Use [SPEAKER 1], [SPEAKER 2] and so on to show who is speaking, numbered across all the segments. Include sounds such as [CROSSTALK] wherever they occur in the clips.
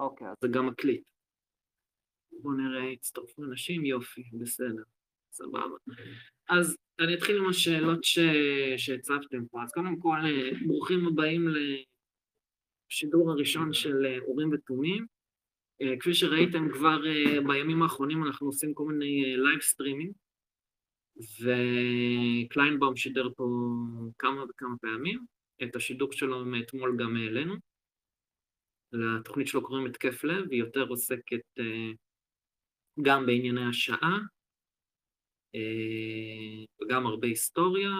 [SPEAKER 1] אוקיי, אז זה גם מקליט. בואו נראה, הצטרפו אנשים, יופי, בסדר, סבבה. אז אני אתחיל עם השאלות. שהצבתם פה. אז קודם כל, אה, ברוכים הבאים לשידור הראשון של אה, אורים ותומים. אה, כפי שראיתם כבר בימים האחרונים אנחנו עושים כל מיני live streaming, וקליינבאום שידר פה כמה וכמה פעמים. את השידור שלו מאתמול גם העלינו. לתוכנית שלו קוראים התקף לב, היא יותר עוסקת גם בענייני השעה, אה, וגם הרבה היסטוריה,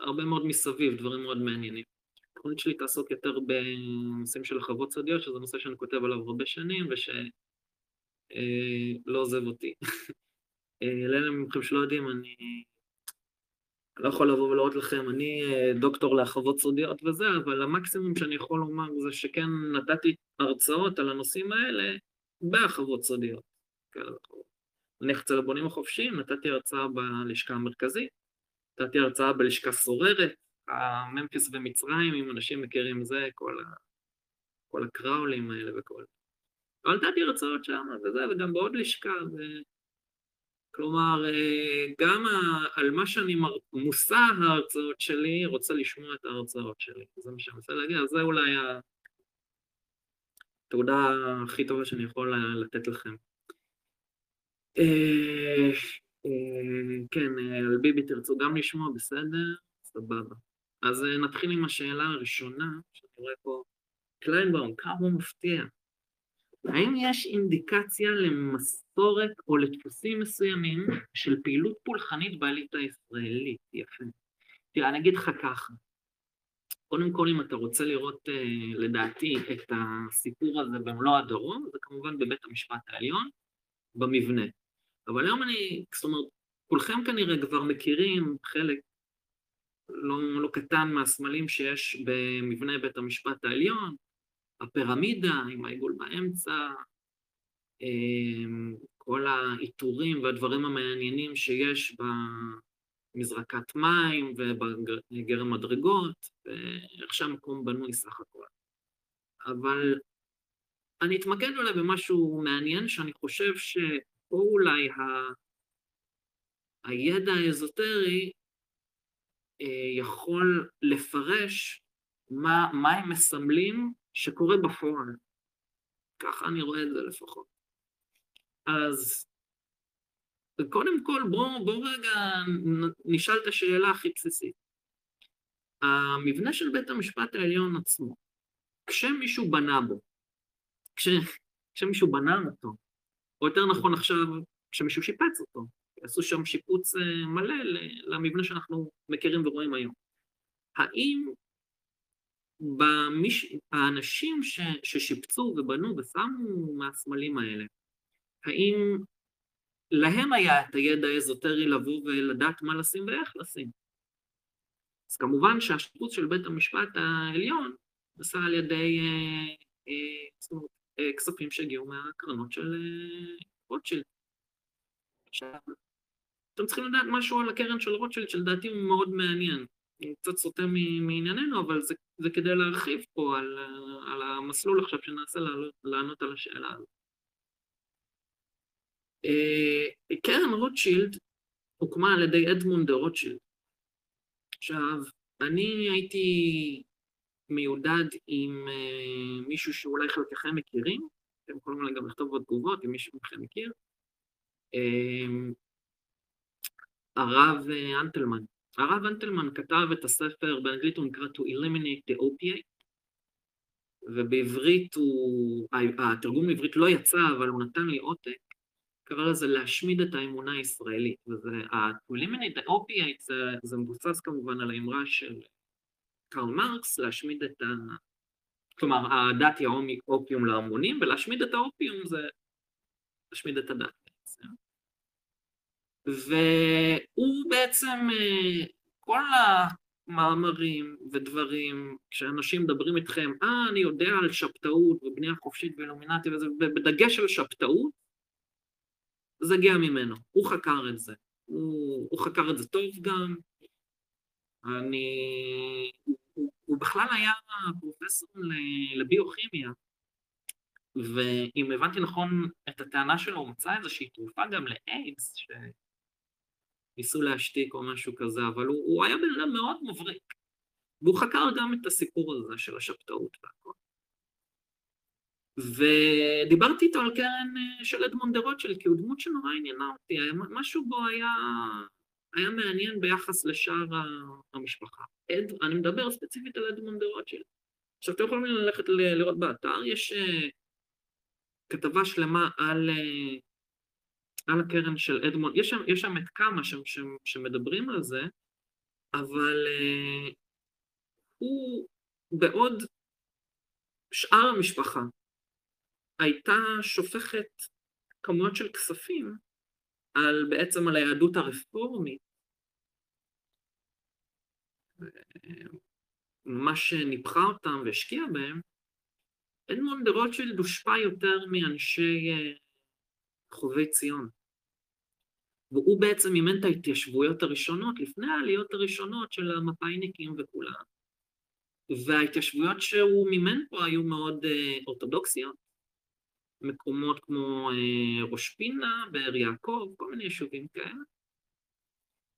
[SPEAKER 1] והרבה מאוד מסביב, דברים מאוד מעניינים. התוכנית שלי תעסוק יותר בנושאים של החוות סודיות, שזה נושא שאני כותב עליו הרבה שנים, ושלא אה, עוזב אותי. [LAUGHS] אה, לאלה מכם שלא יודעים, אני לא יכול לבוא ולראות לכם, אני דוקטור להחוות סודיות וזה, אבל המקסימום שאני יכול לומר זה שכן נתתי הרצאות על הנושאים האלה בהחוות סודיות. כאלה וכאלה. נניח אצל הבונים החופשיים, נתתי הרצאה בלשכה המרכזית, נתתי הרצאה בלשכה סוררת, הממפיס ומצרים, אם אנשים מכירים זה, כל, ה... כל הקראולים האלה וכל... אבל נתתי הרצאות שם וזה, וגם בעוד לשכה. כלומר, אה, גם על מה שאני. מושא ההרצאות שלי, רוצה לשמוע את ההרצאות שלי. זה מה שאני רוצה להגיד, אז זה אולי התעודה הכי טובה שאני יכול לתת לכם. אה, אה, כן, על ביבי תרצו גם לשמוע, בסדר? סבבה. אז נתחיל עם השאלה הראשונה, שאני רואה פה, קליינבאום, כמה מפתיע. האם יש אינדיקציה למסורת או לדפוסים מסוימים של פעילות פולחנית בעלית הישראלית? יפה. תראה, אני אגיד לך ככה. קודם כל, אם אתה רוצה לראות, לדעתי, את הסיפור הזה במלוא הדרום, זה כמובן בבית המשפט העליון, במבנה. אבל היום אני, זאת אומרת, כולכם כנראה כבר מכירים חלק לא, לא קטן מהסמלים שיש במבנה בית המשפט העליון, הפירמידה עם העיגול באמצע, אמ, כל העיטורים והדברים המעניינים שיש במזרקת מים ובגרם מדרגות, ואיך שהמקום בנוי סך הכל. אבל אני אתמקד אולי במשהו מעניין שאני חושב ש... פה אולי ה... הידע האזוטרי אה, יכול לפרש מה, מה הם מסמלים שקורה בפועל. ככה אני רואה את זה לפחות. אז קודם כל בואו בוא רגע נשאל את השאלה הכי בסיסית. המבנה של בית המשפט העליון עצמו, כשמישהו בנה בו, כש, כשמישהו בנה אותו, או יותר נכון עכשיו, כשמישהו שיפץ אותו, עשו שם שיפוץ אה, מלא למבנה שאנחנו מכירים ורואים היום. האם במש... האנשים ש... ששיפצו ובנו ושמו מהסמלים האלה, האם להם היה את הידע האזוטרי לבוא ולדעת מה לשים ואיך לשים? אז כמובן שהשיפוץ של בית המשפט העליון נעשה על ידי אה, אה, אה, כספים שהגיעו מהקרנות של אה, רוטשילד. אתם צריכים לדעת משהו על הקרן של רוטשילד, שלדעתי הוא מאוד מעניין. קצת סוטה מענייננו, אבל זה, זה כדי להרחיב פה על, אה, על המסלול עכשיו שנעשה לענות על השאלה הזאת. קרן רוטשילד הוקמה על ידי אדמונד רוטשילד. עכשיו, אני הייתי מיודד עם uh, מישהו שאולי חלקכם מכירים, אתם יכולים גם לכתוב בתגובות אם מישהו מכם מכיר, uh, הרב אנטלמן. הרב אנטלמן כתב את הספר, באנגלית הוא נקרא To Eliminate the Opiate, ובעברית הוא, התרגום בעברית לא יצא, אבל הוא נתן לי עותק, קרא לזה להשמיד את האמונה הישראלית, וזה, To Eliminate the Opiate זה, זה מבוסס כמובן על האמרה של קרל מרקס להשמיד את ה... כלומר, הדת היא אופיום להמונים, ולהשמיד את האופיום זה להשמיד את הדת. והוא בעצם, אה, כל המאמרים ודברים, כשאנשים מדברים איתכם, אה, אני יודע על שבתאות ובנייה חופשית ואילומינטי וזה, ובדגש על שבתאות, זה הגיע ממנו, הוא חקר את זה. הוא, הוא חקר את זה טוב גם, אני... הוא, הוא בכלל היה פרופסור לביוכימיה. ואם הבנתי נכון את הטענה שלו, הוא מצא איזושהי תרופה גם לאיידס, שניסו להשתיק או משהו כזה, אבל הוא, הוא היה בן אדם מאוד מבריק. והוא חקר גם את הסיפור הזה של השבתאות והכל. ודיברתי איתו על קרן אה, של אדמונד דה רוטשילד, כי הוא דמות שנורא עניינה אותי, משהו בו היה, היה מעניין ביחס לשאר המשפחה. אד, אני מדבר ספציפית על אדמונד דה רוטשילד. עכשיו, אתם יכולים ללכת לראות באתר, יש אה, כתבה שלמה על, אה, על הקרן של אדמונד, יש שם, יש שם את כמה שם, שם, שמדברים על זה, אבל אה, הוא, בעוד שאר המשפחה הייתה שופכת כמויות של כספים על בעצם על היהדות הרפורמית, ממש ניפחה אותם והשקיעה בהם, אדמונד דה רוטשילד הושפע יותר מאנשי אה, חובי ציון. והוא בעצם מימן את ההתיישבויות הראשונות, לפני העליות הראשונות של המפאיניקים וכולם. וההתיישבויות שהוא מימן פה היו מאוד uh, אורתודוקסיות, מקומות כמו uh, ראש פינה, באר יעקב, כל מיני יישובים כאלה.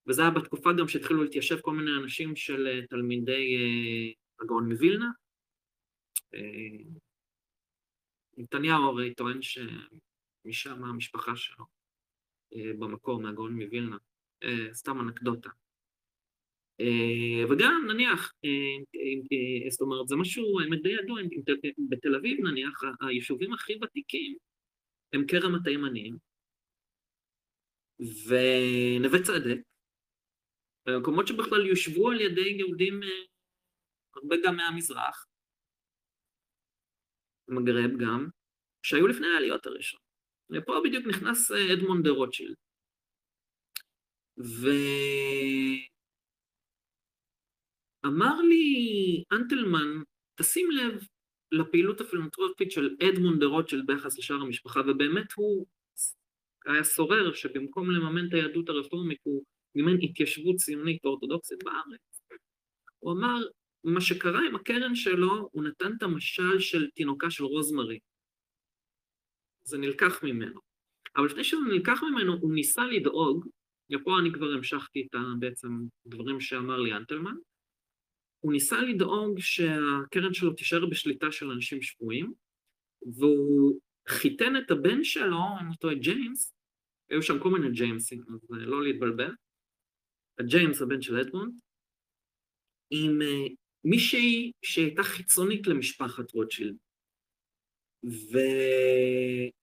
[SPEAKER 1] וזה היה בתקופה גם שהתחילו להתיישב כל מיני אנשים של uh, תלמידי הגאון מווילנה. Uh, נתניהו הרי טוען שמשם המשפחה שלו, במקור, מהגאון מווילנה. Uh, סתם אנקדוטה. אה, וגם נניח, אה, אה, זאת אומרת, זה משהו די ידוע, בתל אביב נניח, היישובים הכי ותיקים הם כרם התימנים ונווה צדק, מקומות שבכלל יושבו על ידי יהודים הרבה גם מהמזרח, מגרב גם, שהיו לפני העליות הראשון. ופה בדיוק נכנס אדמונד דה רוטשילד. ו... אמר לי אנטלמן, תשים לב לפעילות הפילנטרופית של אדמונד דה רוטשילד ביחס לשאר המשפחה, ובאמת הוא היה סורר שבמקום לממן את היהדות הרפורמית הוא מימן התיישבות ציונית אורתודוקסית בארץ. הוא אמר, מה שקרה עם הקרן שלו, הוא נתן את המשל של תינוקה של רוזמרי. זה נלקח ממנו. אבל לפני שזה נלקח ממנו, הוא ניסה לדאוג, ופה אני כבר המשכתי את בעצם דברים שאמר לי אנטלמן, הוא ניסה לדאוג שהקרן שלו תישאר בשליטה של אנשים שבתאים, והוא חיתן את הבן שלו, עם אותו ג'יימס, היו שם כל מיני ג'יימסים, אז לא להתבלבל, הג'יימס, הבן של אדמונד, עם אה, מישהי שהייתה חיצונית למשפחת רוטשילד, וקראו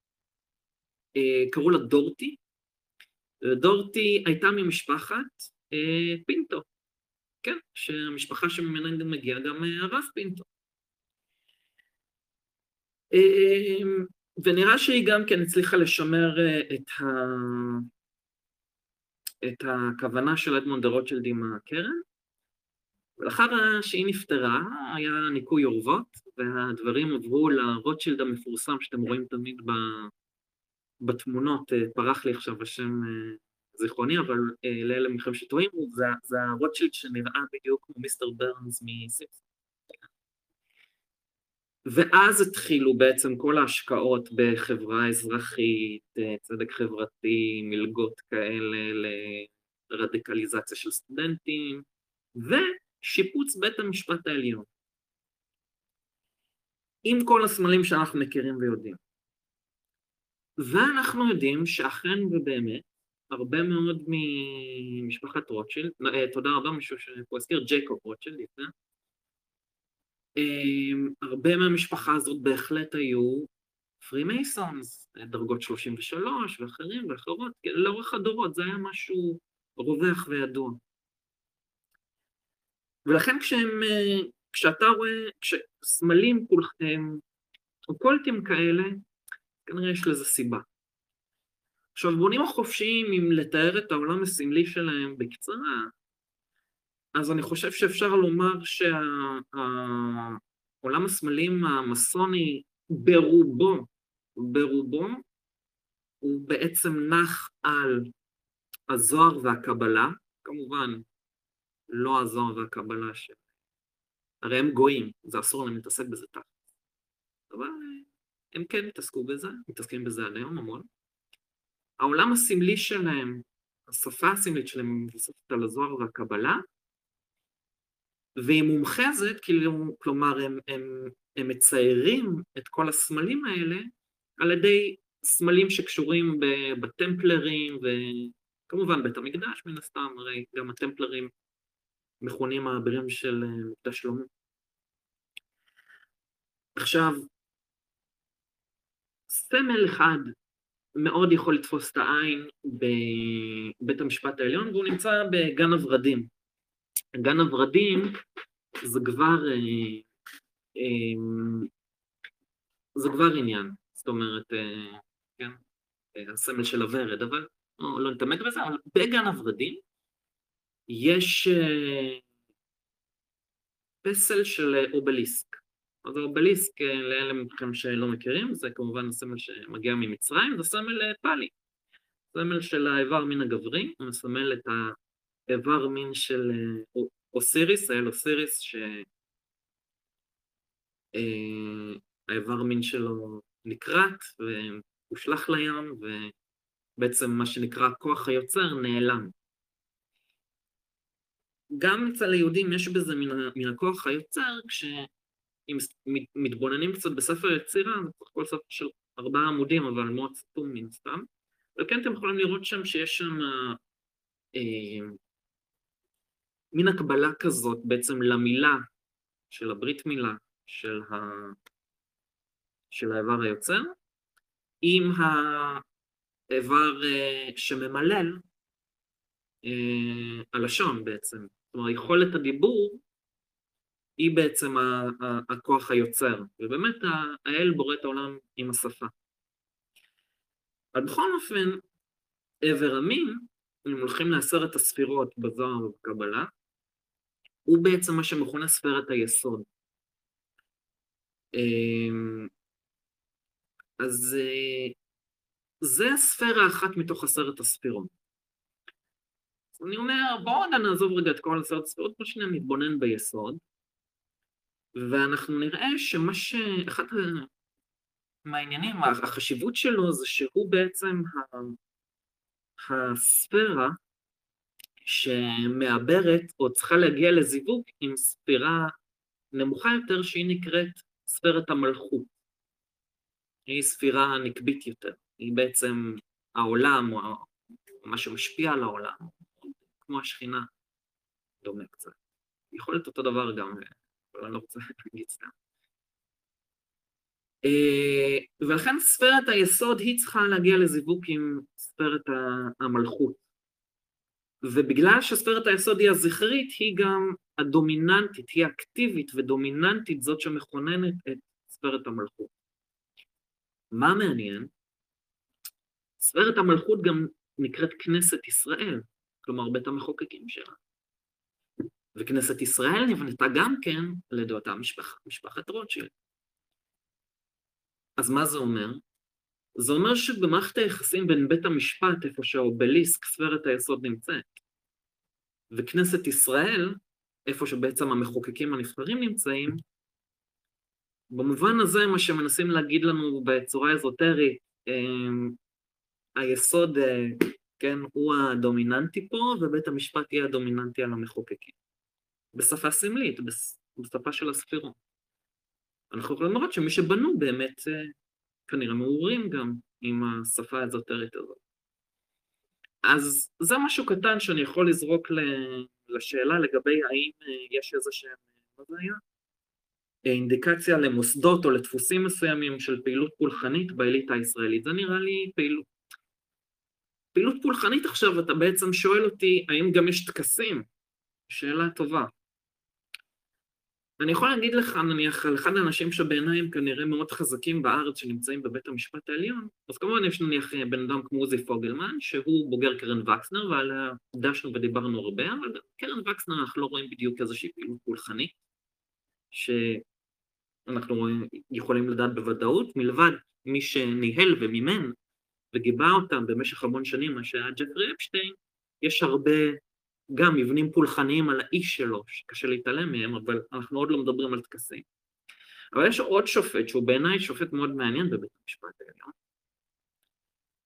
[SPEAKER 1] uh, לה דורטי, ודורטי הייתה ממשפחת uh, פינטו, כן, שהמשפחה שממנה גם מגיע גם אה, הרב פינטו. ונראה שהיא גם כן הצליחה לשמר אה, את, ה... את הכוונה של אדמונד רוטשילד עם הקרן, ולאחר שהיא נפטרה היה ניקוי אורוות, והדברים עברו לרוטשילד המפורסם שאתם רואים תמיד בתמונות, אה, פרח לי עכשיו השם זיכרוני, אבל אה, לאלה מכם שטועים, זה, זה הרוטשילד שנראה בדיוק כמו מיסטר ברנס מסימפסון. ואז התחילו בעצם כל ההשקעות בחברה אזרחית, אה, צדק חברתי, מלגות כאלה לרדיקליזציה של סטודנטים, ושיפוץ בית המשפט העליון. עם כל הסמלים שאנחנו מכירים ויודעים. ואנחנו יודעים שאכן ובאמת הרבה מאוד ממשפחת רוטשילד, אה, תודה רבה, מישהו שפה הזכיר, ג'ייקוב רוטשילד לפני. אמ, הרבה מהמשפחה הזאת בהחלט היו פרי מייסונס, דרגות 33 ואחרים ואחרות, לאורך הדורות זה היה משהו רווח וידוע. ולכן כשהם, אה, כשאתה רואה, כשסמלים כולכם, אוקולטים כאלה, כנראה יש לזה סיבה. עכשיו, בונים החופשיים, אם לתאר את העולם הסמלי שלהם בקצרה, אז אני חושב שאפשר לומר שהעולם הסמלים המסוני ברובו, ברובו, הוא בעצם נח על הזוהר והקבלה, כמובן לא הזוהר והקבלה של... הרי הם גויים, זה אסור להם להתעסק בזה תחת. אבל הם כן התעסקו בזה, מתעסקים בזה עד היום המון. העולם הסמלי שלהם, השפה הסמלית שלהם מבוססת על הזוהר והקבלה, והיא מומחזת, כאילו, כלומר, הם, הם, הם מציירים את כל הסמלים האלה על ידי סמלים שקשורים בטמפלרים, וכמובן בית המקדש מן הסתם, הרי גם הטמפלרים מכונים האבירים של אה, מקדש שלמה. עכשיו, סמל אחד מאוד יכול לתפוס את העין בבית המשפט העליון, והוא נמצא בגן הוורדים. גן הוורדים זה כבר, אה, אה, זה כבר עניין, זאת אומרת, אה, כן, הסמל של הוורד, אבל לא, לא נתעמק בזה, אבל בגן הוורדים יש פסל של אובליסק. אז האובליסק, לאלה מכם שלא מכירים, זה כמובן הסמל שמגיע ממצרים, זה סמל פאלי. סמל של האיבר מין הגברי, הוא מסמל את האיבר מין של אוסיריס, האל אוסיריס, שהאיבר מין שלו נקרט והושלך לים, ובעצם מה שנקרא כוח היוצר נעלם. גם אצל היהודים יש בזה מן, הכוח היוצר, כשאם מתבוננים קצת בספר יצירה, זה כל ספר של ארבעה עמודים, אבל מאוד סתום מן סתם, וכן אתם יכולים לראות שם שיש שם אה, מין הקבלה כזאת בעצם למילה של הברית מילה של, ה... של האיבר היוצר, עם האיבר אה, שממלל אה, הלשון בעצם. כלומר, יכולת הדיבור היא בעצם הכוח היוצר, ובאמת האל בורא את העולם עם השפה. אבל בכל אופן, עבר המין, אם הולכים לעשרת הספירות בזוהר ובקבלה, הוא בעצם מה שמכונה ספירת היסוד. אמ, אז אה, זה הספירה אחת מתוך עשרת הספירות. אז אני אומר, בואו נעזוב רגע את כל עשרת הספירות, בואו שניה נתבונן ביסוד, ואנחנו נראה שמה ש... אחד מהעניינים, החשיבות שלו זה שהוא בעצם הספירה שמעברת או צריכה להגיע לזיווג עם ספירה נמוכה יותר שהיא נקראת ספירת המלכות. היא ספירה נקבית יותר, היא בעצם העולם או מה שמשפיע על העולם, כמו השכינה, דומה קצת. יכול להיות אותו דבר גם, אבל אני לא רוצה להגיד סתם. אה, ולכן ספירת היסוד היא צריכה להגיע לזיווג עם ספירת המלכות. ובגלל שספירת היסוד היא הזכרית, היא גם הדומיננטית, היא אקטיבית ודומיננטית, זאת שמכוננת את ספירת המלכות. מה מעניין? ספירת המלכות גם נקראת כנסת ישראל, כלומר בית המחוקקים שלה. וכנסת ישראל נבנתה גם כן על ידי אותה משפחה, משפחת רוטשילד. אז מה זה אומר? זה אומר שבמערכת היחסים בין בית המשפט, איפה שהאובליסק, ספירת היסוד נמצאת, וכנסת ישראל, איפה שבעצם המחוקקים הנבחרים נמצאים, במובן הזה מה שמנסים להגיד לנו בצורה אזוטרית, אמ, היסוד, אה, כן, הוא הדומיננטי פה, ובית המשפט יהיה הדומיננטי על המחוקקים. בשפה סמלית, בשפה של הספירות. אנחנו יכולים לראות שמי שבנו באמת אה, כנראה מעורים גם עם השפה האזוטרית הזאת. אז זה משהו קטן שאני יכול לזרוק לשאלה לגבי האם אה, יש איזה שהם, מה זה היה? אינדיקציה למוסדות או לדפוסים מסוימים של פעילות פולחנית באליטה הישראלית. זה נראה לי פעילות. פעילות פולחנית עכשיו, אתה בעצם שואל אותי, האם גם יש טקסים? שאלה טובה. אני יכול להגיד לך, נניח, על אחד האנשים שבעיניי הם כנראה מאוד חזקים בארץ שנמצאים בבית המשפט העליון, אז כמובן יש נניח בן אדם כמו עוזי פוגלמן, שהוא בוגר קרן וקסנר, ועליה דשנו ודיברנו הרבה, אבל קרן וקסנר אנחנו לא רואים בדיוק איזושהי פעילות פולחנית, שאנחנו יכולים לדעת בוודאות, מלבד מי שניהל ומימן וגיבה אותם במשך המון שנים, מה שהיה ג'פרי אפשטיין, יש הרבה גם מבנים פולחניים על האיש שלו, שקשה להתעלם מהם, אבל אנחנו עוד לא מדברים על טקסים. אבל יש עוד שופט שהוא בעיניי שופט מאוד מעניין בבית המשפט העליון,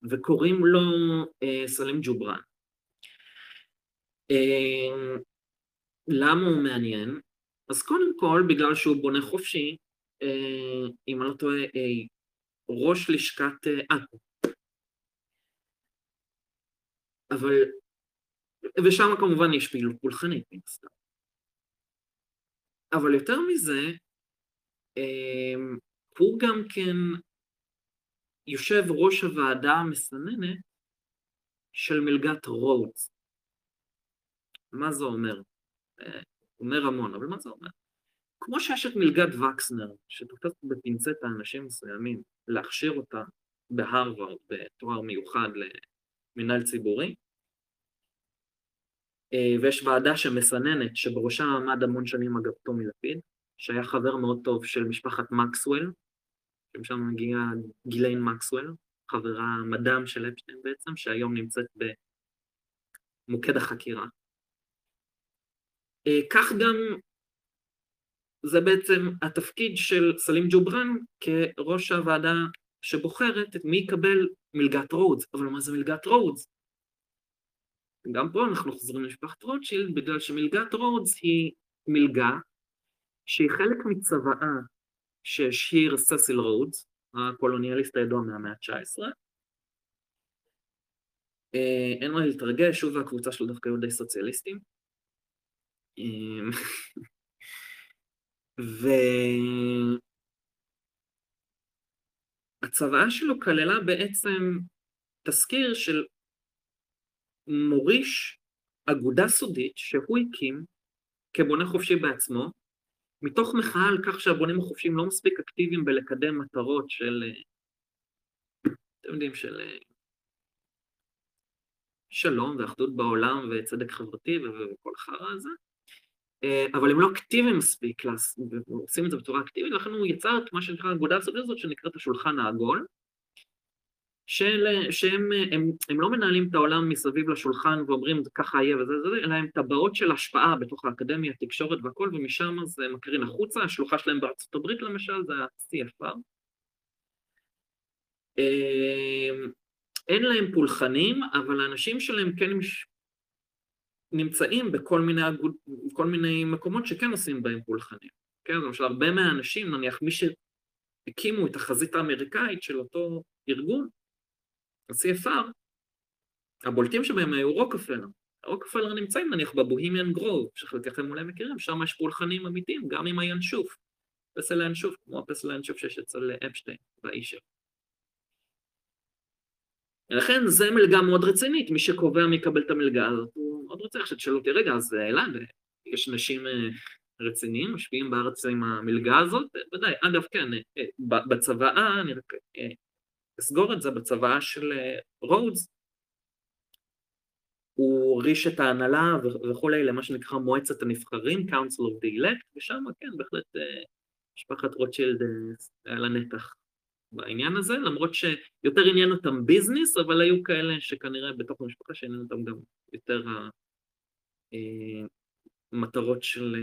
[SPEAKER 1] וקוראים לו אה, סלים ג'ובראן. אה, למה הוא מעניין? אז קודם כל, בגלל שהוא בונה חופשי, אה, אם אני לא טועה, אה, ראש לשכת אה, עכו. אבל, ושם כמובן יש פעילות פולחנית מן הסתם. אבל יותר מזה, אמ, הוא גם כן יושב ראש הוועדה המסננת של מלגת רודס. מה זה אומר? אה, אומר המון, אבל מה זה אומר? כמו שיש את מלגת וקסנר, שתופסת בפינצטה אנשים מסוימים, להכשיר אותה בהרווארד בתואר מיוחד למנהל ציבורי, ויש ועדה שמסננת, שבראשה עמד המון שנים אגב טומי לפיד, שהיה חבר מאוד טוב של משפחת מקסוול, שמשם מגיע גיליין מקסוול, חברה מדאם של אפשטיין בעצם, שהיום נמצאת במוקד החקירה. אה, כך גם זה בעצם התפקיד של סלים ג'ובראן כראש הוועדה שבוחרת את מי יקבל מלגת רודס, אבל מה זה מלגת רודס? גם פה אנחנו חוזרים למשפחת רוטשילד, בגלל שמלגת רודס היא מלגה שהיא חלק מצוואה שהשאיר ססיל רודס, הקולוניאליסט הידוע מהמאה ה-19. אה, אין מה להתרגש, הוא והקבוצה שלו דווקא היו די סוציאליסטים. אה, והצוואה שלו כללה בעצם תזכיר של מוריש אגודה סודית שהוא הקים כבונה חופשי בעצמו, מתוך מחאה על כך שהבונים החופשיים לא מספיק אקטיביים בלקדם מטרות של, אתם יודעים, של שלום ואחדות בעולם וצדק חברתי וכל חרא הזה, אבל הם לא אקטיביים מספיק, עושים את זה בצורה אקטיבית, ולכן הוא יצר את מה שנקרא האגודה הסודית הזאת שנקראת השולחן העגול, של, שהם הם, הם לא מנהלים את העולם מסביב לשולחן ואומרים ככה יהיה וזה וזה, אלא הם טבעות של השפעה בתוך האקדמיה, התקשורת והכל, ומשם זה מקרין החוצה, השלוחה שלהם בארצות הברית למשל, זה ה-CFR. אמ, אין להם פולחנים, אבל האנשים שלהם כן נמצאים בכל מיני, כל מיני מקומות שכן עושים בהם פולחנים. כן, למשל הרבה מהאנשים, נניח מי שהקימו את החזית האמריקאית של אותו ארגון, ה-CFR, הבולטים שבהם היו רוקפלר. רוקפלר נמצאים נניח בבוהימיאן גרוב, שחלקכם אולי מכירים, שם יש פולחנים אמיתיים, גם עם הינשוף, פסל הינשוף, כמו הפסל הינשוף שיש אצל אפשטיין באישר. ולכן זה מלגה מאוד רצינית, מי שקובע מי יקבל את המלגה הזאת, הוא מאוד רוצה עכשיו תשאלו אותי, רגע, אז אלעד, יש אנשים אה, רציניים, משפיעים בארץ עם המלגה הזאת? ודאי, אגב, כן, אה, בצוואה, אני רק אה, אסגור את זה בצוואה של אה, רודס, הוא הוריש את ההנהלה וכולי למה שנקרא מועצת הנבחרים, Council of the Elect, ושם כן, בהחלט אה, משפחת רוטשילד אה, היה לה נתח בעניין הזה, למרות שיותר עניין אותם ביזנס, אבל היו כאלה שכנראה בתוך המשפחה שעניין אותם גם יותר המטרות של,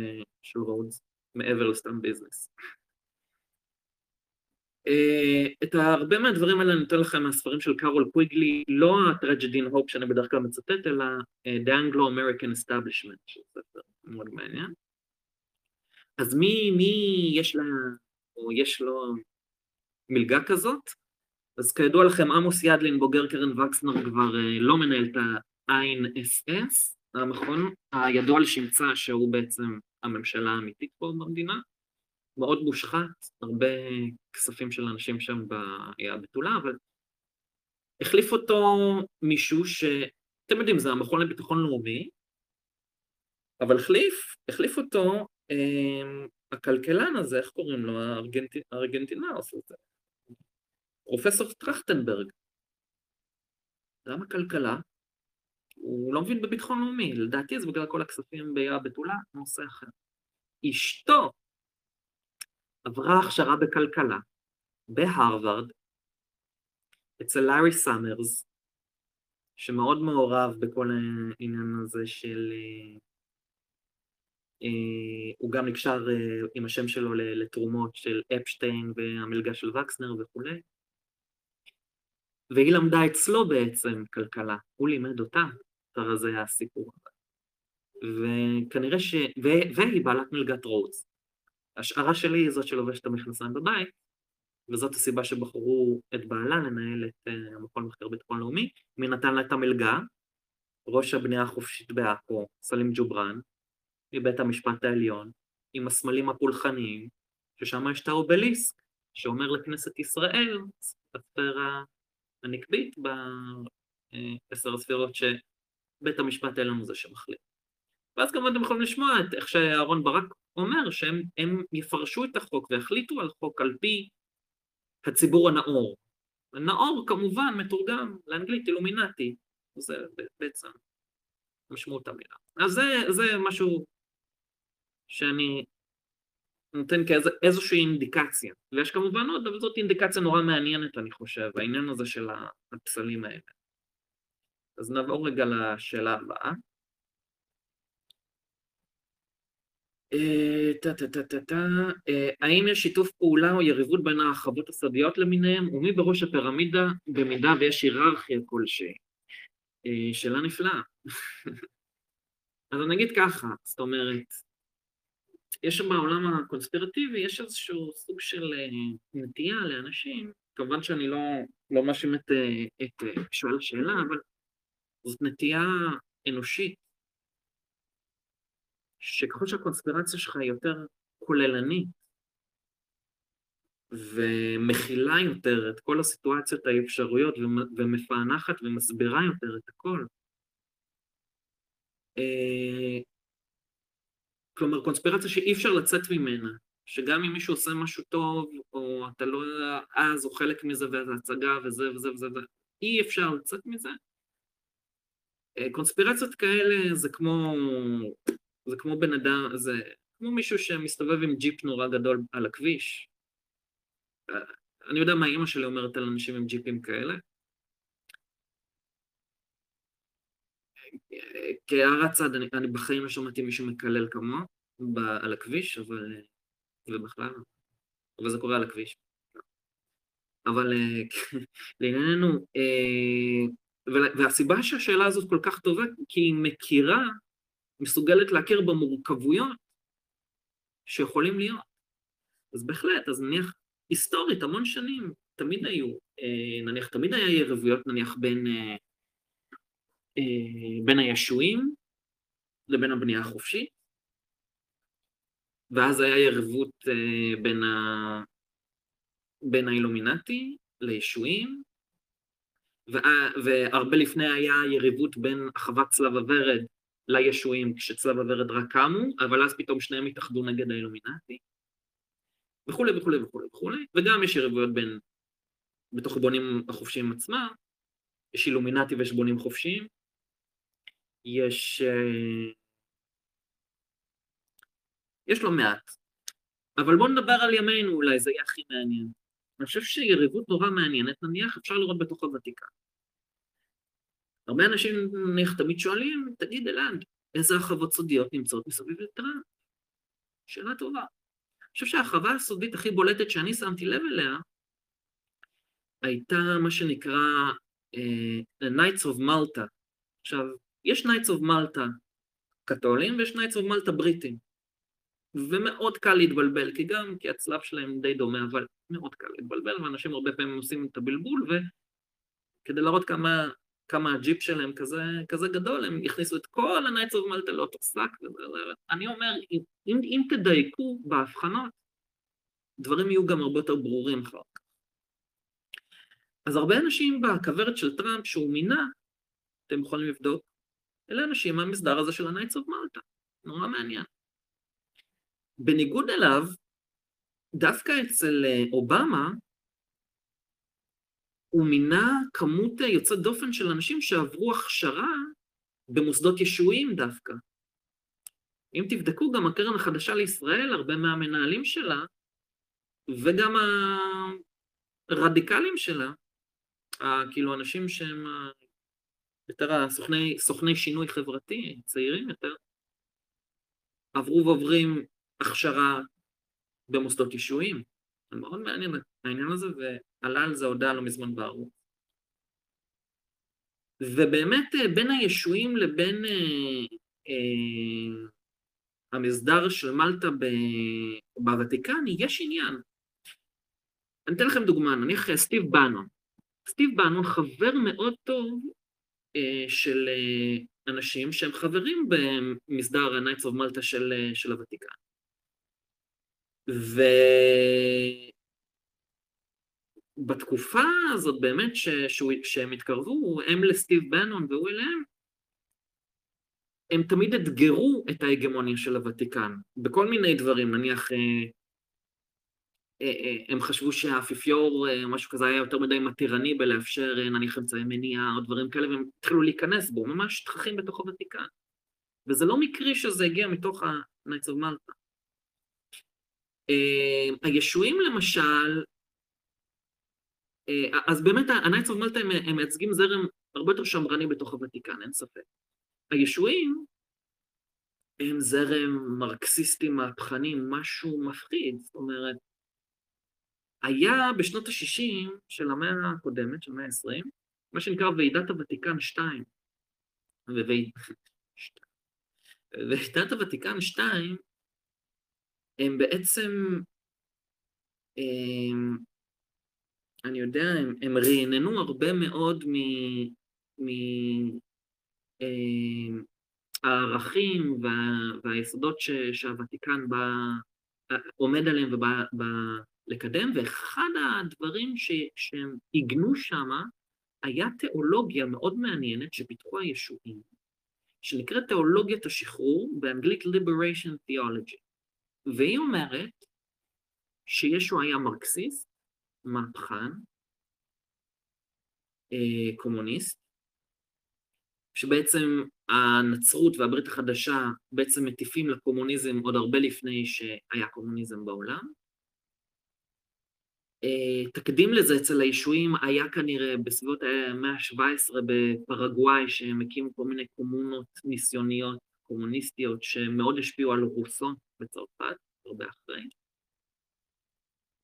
[SPEAKER 1] של רודס, מעבר לסתם ביזנס. אה, את הרבה מהדברים האלה אני נותן לכם מהספרים של קארול קוויגלי, לא ה Tragedy and Hope שאני בדרך כלל מצטט, אלא אה, The Anglo-American Establishment, שזה ספר מאוד מעניין. אז מי, מי יש לה, או יש לו מלגה כזאת? אז כידוע לכם, עמוס ידלין, בוגר קרן וקסנר, כבר אה, לא מנהל את ה-INSS, המכון הידוע לשמצה שהוא בעצם הממשלה האמיתית פה במדינה. מאוד מושחת, הרבה כספים של אנשים שם היה בתולה, אבל החליף אותו מישהו שאתם יודעים, זה המכון לביטחון לאומי, אבל החליף, החליף אותו אה, הכלכלן הזה, איך קוראים לו? הארגנט... הארגנטינאוס הזה, פרופסור טרכטנברג. למה כלכלה? הוא לא מבין בביטחון לאומי, לדעתי זה בגלל כל הכספים באיי בתולה, נושא אחר. אשתו עברה הכשרה בכלכלה בהרווארד אצל לארי סאמרס, שמאוד מעורב בכל העניין הזה של הוא גם נקשר עם השם שלו לתרומות של אפשטיין והמלגה של וקסנר וכולי. והיא למדה אצלו בעצם כלכלה, הוא לימד אותה, זה היה הסיפור. וכנראה ש... ו... והיא בעלת מלגת רודס. השערה שלי היא זאת שלובשת את המכנסיים בבית, וזאת הסיבה שבחרו את בעלה לנהל את אה, המכון מחקר ביטחון לאומי. מי נתן לה את המלגה? ראש הבנייה החופשית בעכו, סלים ג'ובראן, מבית המשפט העליון, עם הסמלים הפולחניים, ששם יש את האובליסק, שאומר לכנסת ישראל, הספירה הנקבית בעשר הספירות שבית המשפט העליון הוא זה שמחליט. ואז כמובן אתם יכולים לשמוע את איך שאהרן ברק אומר שהם יפרשו את החוק ויחליטו על חוק על פי הציבור הנאור. הנאור כמובן מתורגם לאנגלית אילומינטי, זה בעצם משמעות המילה. אז זה, זה משהו שאני נותן כאיזושהי אינדיקציה, ויש כמובן עוד, אבל זאת אינדיקציה נורא מעניינת אני חושב, העניין הזה של הפסלים האלה. אז נעבור רגע לשאלה הבאה. אה, אה, האם יש שיתוף פעולה או יריבות בין החוות הסודיות למיניהם, ומי בראש הפירמידה במידה ויש היררכיה כלשהי? אה, שאלה נפלאה. [LAUGHS] אז אני אגיד ככה, זאת אומרת, יש שם בעולם הקונספירטיבי, יש איזשהו סוג של נטייה לאנשים, כמובן שאני לא, לא מאשים את, את שואל השאלה, אבל זאת נטייה אנושית שככל שהקונספירציה שלך היא יותר כוללנית ומכילה יותר את כל הסיטואציות האפשרויות ומפענחת ומסבירה יותר את הכל, אה, כלומר קונספירציה שאי אפשר לצאת ממנה, שגם אם מישהו עושה משהו טוב, או אתה לא אז, או חלק מזה, וזה הצגה, וזה וזה וזה, אי אפשר לצאת מזה. אה, קונספירציות כאלה זה כמו זה כמו בן אדם, זה כמו מישהו שמסתובב עם ג'יפ נורא גדול על הכביש. אני יודע מה אימא שלי אומרת על אנשים עם ג'יפים כאלה. כהערת צד, אני, אני בחיים לא שמעתי מישהו מקלל כמוה על הכביש, אבל... ובכלל, אבל זה קורה על הכביש. אבל [LAUGHS] לענייננו, אה, והסיבה שהשאלה הזאת כל כך טובה, כי היא מכירה מסוגלת להכיר במורכבויות שיכולים להיות. אז בהחלט, אז נניח היסטורית, המון שנים, תמיד היו, אה, נניח תמיד היה יריבויות נניח בין, אה, אה, בין הישועים לבין הבנייה החופשית, ואז היה יריבות בין, ה... בין האילומינטי לישועים, והרבה לפני היה יריבות בין החוות צלב הוורד לישועים כשצלב הוורד רק קמו, אבל אז פתאום שניהם התאחדו נגד האילומינטי, וכולי וכולי וכולי וכולי, וגם יש יריבויות בין, בתוך הבונים החופשיים עצמם, יש אילומינטי ויש בונים חופשיים, יש, אה, יש לא מעט, אבל בואו נדבר על ימינו אולי, זה יהיה הכי מעניין. אני חושב שיריבות נורא מעניינת, נניח, אפשר לראות בתוך הוותיקה. הרבה אנשים נניח תמיד שואלים, תגיד אלעד, איזה הרחבות סודיות נמצאות מסביב לטראמפ? שאלה טובה. אני חושב שההרחבה הסודית הכי בולטת שאני שמתי לב אליה, הייתה מה שנקרא uh, Knights of Malta. עכשיו, יש Knights of Malta קתולים ויש Knights of Malta בריטים. ומאוד קל להתבלבל, כי גם כי הצלב שלהם די דומה, אבל מאוד קל להתבלבל, ואנשים הרבה פעמים עושים את הבלבול, וכדי להראות כמה כמה הג'יפ שלהם כזה, כזה גדול, הם הכניסו את כל ה-Nights of Malta לאותו שק, אני אומר, אם, אם תדייקו בהבחנות, דברים יהיו גם הרבה יותר ברורים אחר כך. אז הרבה אנשים בכוורת של טראמפ שהוא מינה, אתם יכולים לבדוק, אלה אנשים מהמסדר הזה של ה-Nights of Malta, נורא מעניין. בניגוד אליו, דווקא אצל אה, אובמה, הוא מינה כמות יוצאת דופן של אנשים שעברו הכשרה במוסדות ישועיים דווקא. אם תבדקו, גם הקרן החדשה לישראל, הרבה מהמנהלים שלה, וגם הרדיקלים שלה, כאילו אנשים שהם יותר הסוכני, סוכני שינוי חברתי, צעירים יותר, עברו ועוברים הכשרה במוסדות אישויים. זה מאוד מעניין העניין הזה, ועלה על זה הודעה לא מזמן בערוץ. ובאמת אה, בין הישועים לבין אה, אה, המסדר של מלטה בוותיקן יש עניין. אני אתן לכם דוגמה, נניח סטיב בנון. סטיב בנון חבר מאוד טוב אה, של אה, אנשים שהם חברים במסדר ה-Knights of Malta של, אה, של הוותיקן. ובתקופה הזאת באמת ש... שהם התקרבו, הם לסטיב בנון והוא אליהם, הם תמיד אתגרו את ההגמוניה של הוותיקן, בכל מיני דברים, נניח אה, אה, הם חשבו שהאפיפיור, אה, משהו כזה, היה יותר מדי מתירני בלאפשר נניח אמצעי מניעה או דברים כאלה, והם התחילו להיכנס בו, ממש תככים בתוך הוותיקן. וזה לא מקרי שזה הגיע מתוך ה-Knights of. הישועים למשל, אז באמת ה-Knights of Malta הם, מייצגים זרם הרבה יותר שמרני בתוך הוותיקן, אין ספק. הישועים הם זרם מרקסיסטי מהפכני, משהו מפחיד, זאת אומרת, היה בשנות ה-60 של המאה הקודמת, של המאה ה-20, מה שנקרא ועידת הוותיקן 2. ועידת הוותיקן 2, הם בעצם, הם, אני יודע, הם, הם רעננו הרבה מאוד מ... מ הערכים וה, והיסודות ש, שהוותיקן בא, עומד עליהם ובא לקדם, ואחד הדברים ש, שהם עיגנו שם היה תיאולוגיה מאוד מעניינת שפיתחו הישועים, שנקראת תיאולוגיית השחרור, באנגלית Liberation Theology, והיא אומרת שישו היה מרקסיסט, מהפכן, אה, קומוניסט, שבעצם הנצרות והברית החדשה בעצם מטיפים לקומוניזם עוד הרבה לפני שהיה קומוניזם בעולם, אה, תקדים לזה אצל הישועים היה כנראה בסביבות המאה ה-17 בפרגוואי, שהם הקימו כל מיני קומונות ניסיוניות קומוניסטיות שמאוד השפיעו על רוסו בצרפת, הרבה אחרי.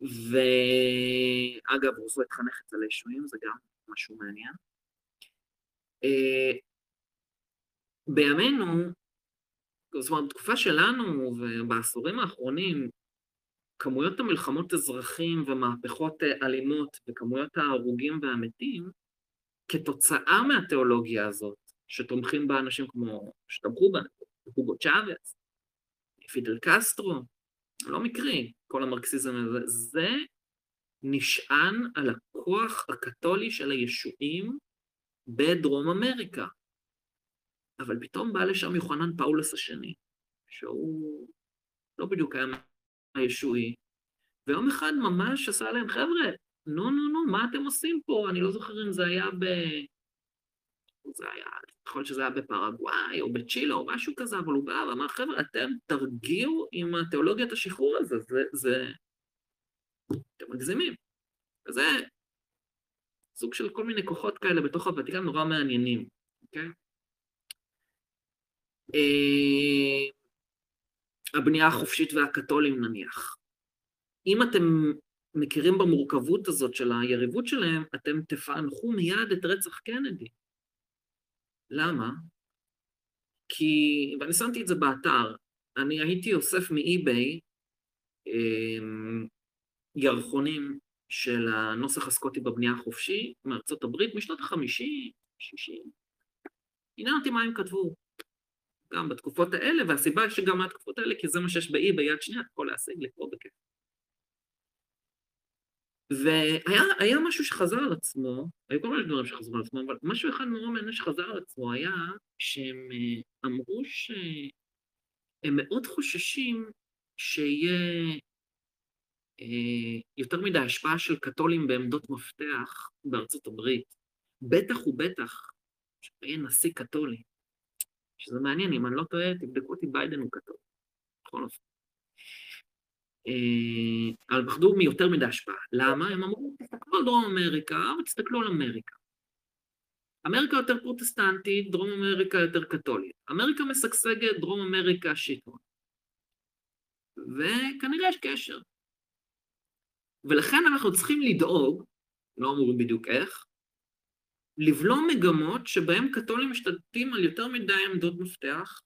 [SPEAKER 1] ואגב, רוסו התחנך אצל הישועים, זה גם משהו מעניין. אה, בימינו, זאת אומרת, בתקופה שלנו ובעשורים האחרונים, כמויות המלחמות אזרחים ומהפכות אה, אלימות וכמויות ההרוגים והמתים, כתוצאה מהתיאולוגיה הזאת, שתומכים בה אנשים כמו, שתמכו בה, הוגו צ'אבס, פידל קסטרו, לא מקרי, כל המרקסיזם הזה, זה נשען על הכוח הקתולי של הישועים בדרום אמריקה. אבל פתאום בא לשם יוחנן פאולוס השני, שהוא לא בדיוק היה הישועי, ויום אחד ממש עשה להם, חבר'ה, נו נו נו, מה אתם עושים פה? אני לא זוכר אם זה היה ב... זה היה, יכול שזה היה בפרגוואי או בצ'ילה או משהו כזה, אבל הוא בא ואמר, חבר'ה, אתם תרגיעו עם התיאולוגיית השחרור הזה, זה, זה... אתם מגזימים. וזה סוג של כל מיני כוחות כאלה בתוך הוותיקן נורא מעניינים, אוקיי? אה, הבנייה החופשית והקתולים נניח. אם אתם מכירים במורכבות הזאת של היריבות שלהם, אתם תפענחו מיד את רצח קנדי. למה? כי, ואני שמתי את זה באתר, אני הייתי אוסף מאי-ביי אמ, ירחונים של הנוסח הסקוטי בבנייה החופשי מארצות הברית משנות החמישים, שישים. עניין אותי מה הם כתבו. גם בתקופות האלה, והסיבה שגם מהתקופות האלה, כי זה מה שיש באי ביד שנייה, אתה יכול להשיג לקרוא בכיף. והיה משהו שחזר על עצמו, היו כל מיני דברים שחזרו על עצמו, אבל משהו אחד נורא מעניין שחזר על עצמו היה שהם אה, אמרו שהם מאוד חוששים שיהיה אה, יותר מדי השפעה של קתולים בעמדות מפתח בארצות הברית, בטח ובטח שיהיה נשיא קתולי. שזה מעניין, אם אני לא טועה, תבדקו אותי, ביידן הוא כתוב. בכל אופן. אה, אבל פחדו מיותר מדי השפעה. למה? הם אמרו, תסתכלו על דרום אמריקה, ותסתכלו על אמריקה. אמריקה יותר פרוטסטנטית, דרום אמריקה יותר קתולית. אמריקה משגשגת, דרום אמריקה שיטון. וכנראה יש קשר. ולכן אנחנו צריכים לדאוג, לא אומרים בדיוק איך, לבלום מגמות שבהן קתולים משתלטים על יותר מדי עמדות מפתח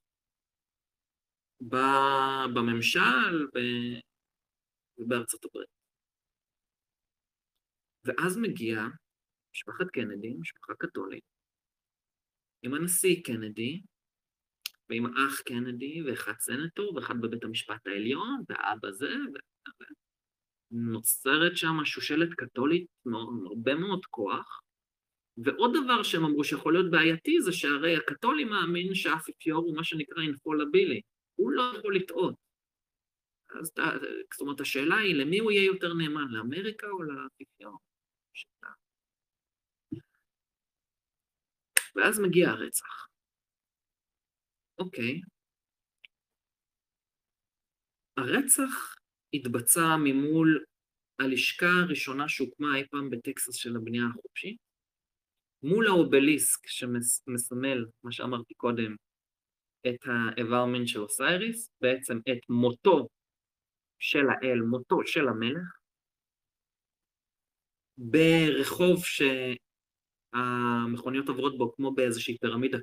[SPEAKER 1] בממשל ובארצות הברית. ואז מגיעה משפחת קנדי, משפחה קתולית, עם הנשיא קנדי, ועם האח קנדי, ואחד סנטור, ואחד בבית המשפט העליון, ואבא זה, ונוצרת שם שושלת קתולית עם הרבה מאוד כוח. ועוד דבר שהם אמרו שיכול להיות בעייתי זה שהרי הקתולי מאמין שהאפיפיור הוא מה שנקרא אינפולבילי, הוא לא יכול לטעות. אז זאת אומרת, השאלה היא למי הוא יהיה יותר נאמן, לאמריקה או לאפיפיור? ואז מגיע הרצח. אוקיי. הרצח התבצע ממול הלשכה הראשונה שהוקמה אי פעם בטקסס של הבנייה החופשית, מול האובליסק שמסמל, מה שאמרתי קודם, את האיבר מין של אוסייריס, בעצם את מותו של האל, מותו של המלך, ברחוב שהמכוניות עוברות בו כמו באיזושהי פירמידה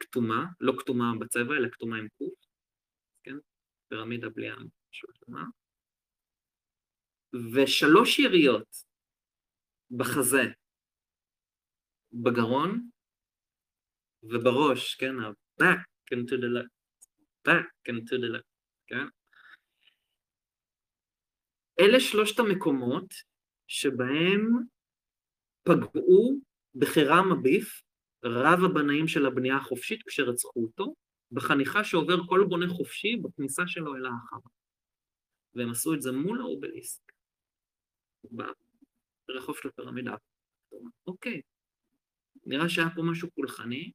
[SPEAKER 1] כתומה, לא כתומה בצבע, אלא כתומה עם קוף, כן? פירמידה בלי המשהו כתומה. ושלוש יריות בחזה, בגרון ובראש, כן? ה-back into the left, back into the left, כן? אלה שלושת המקומות שבהם פגעו בחירם הביף רב הבנאים של הבנייה החופשית כשרצחו אותו, בחניכה שעובר כל בונה חופשי בכניסה שלו אל האחר. והם עשו את זה מול האובליסק, ברחוב של הפירמידה. אוקיי, נראה שהיה פה משהו פולחני.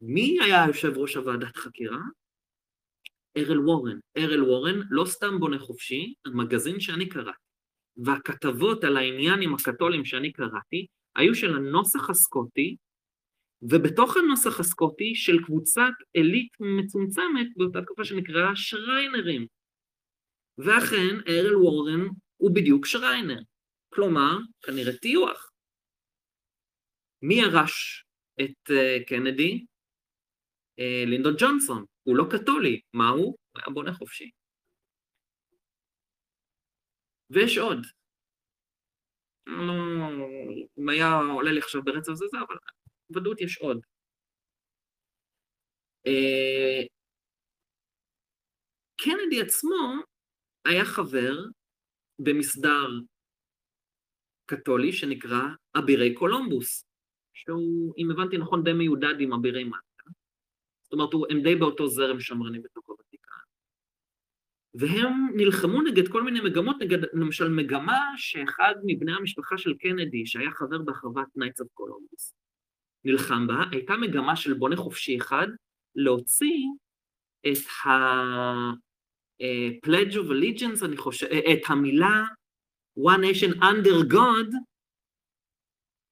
[SPEAKER 1] מי היה יושב ראש הוועדת חקירה? ארל וורן. ארל וורן לא סתם בונה חופשי, המגזין שאני קראתי, והכתבות על העניין עם הקתולים שאני קראתי, היו של הנוסח הסקוטי, ובתוך הנוסח הסקוטי של קבוצת עילית מצומצמת באותה תקופה שנקראה שריינרים. ואכן, ארל וורן הוא בדיוק שריינר. כלומר, כנראה טיוח. מי ירש את uh, קנדי? Uh, לינדון ג'ונסון. הוא לא קתולי. מה הוא? הוא היה בונה חופשי. ויש עוד. לא, אם היה עולה לי עכשיו ברצף זה זה, אבל בוודאות יש עוד. אה, קנדי עצמו היה חבר במסדר קתולי שנקרא אבירי קולומבוס, שהוא, אם הבנתי נכון, די מיודד עם אבירי מלטה. זאת אומרת, הם די באותו זרם שמרני בתוך והם נלחמו נגד כל מיני מגמות, נגד למשל מגמה שאחד מבני המשפחה של קנדי, שהיה חבר בהחרבת Knights of Columbus, נלחם בה, הייתה מגמה של בונה חופשי אחד להוציא את ה-Pledge of Allegiance, אני חושב, את המילה One Nation Under God,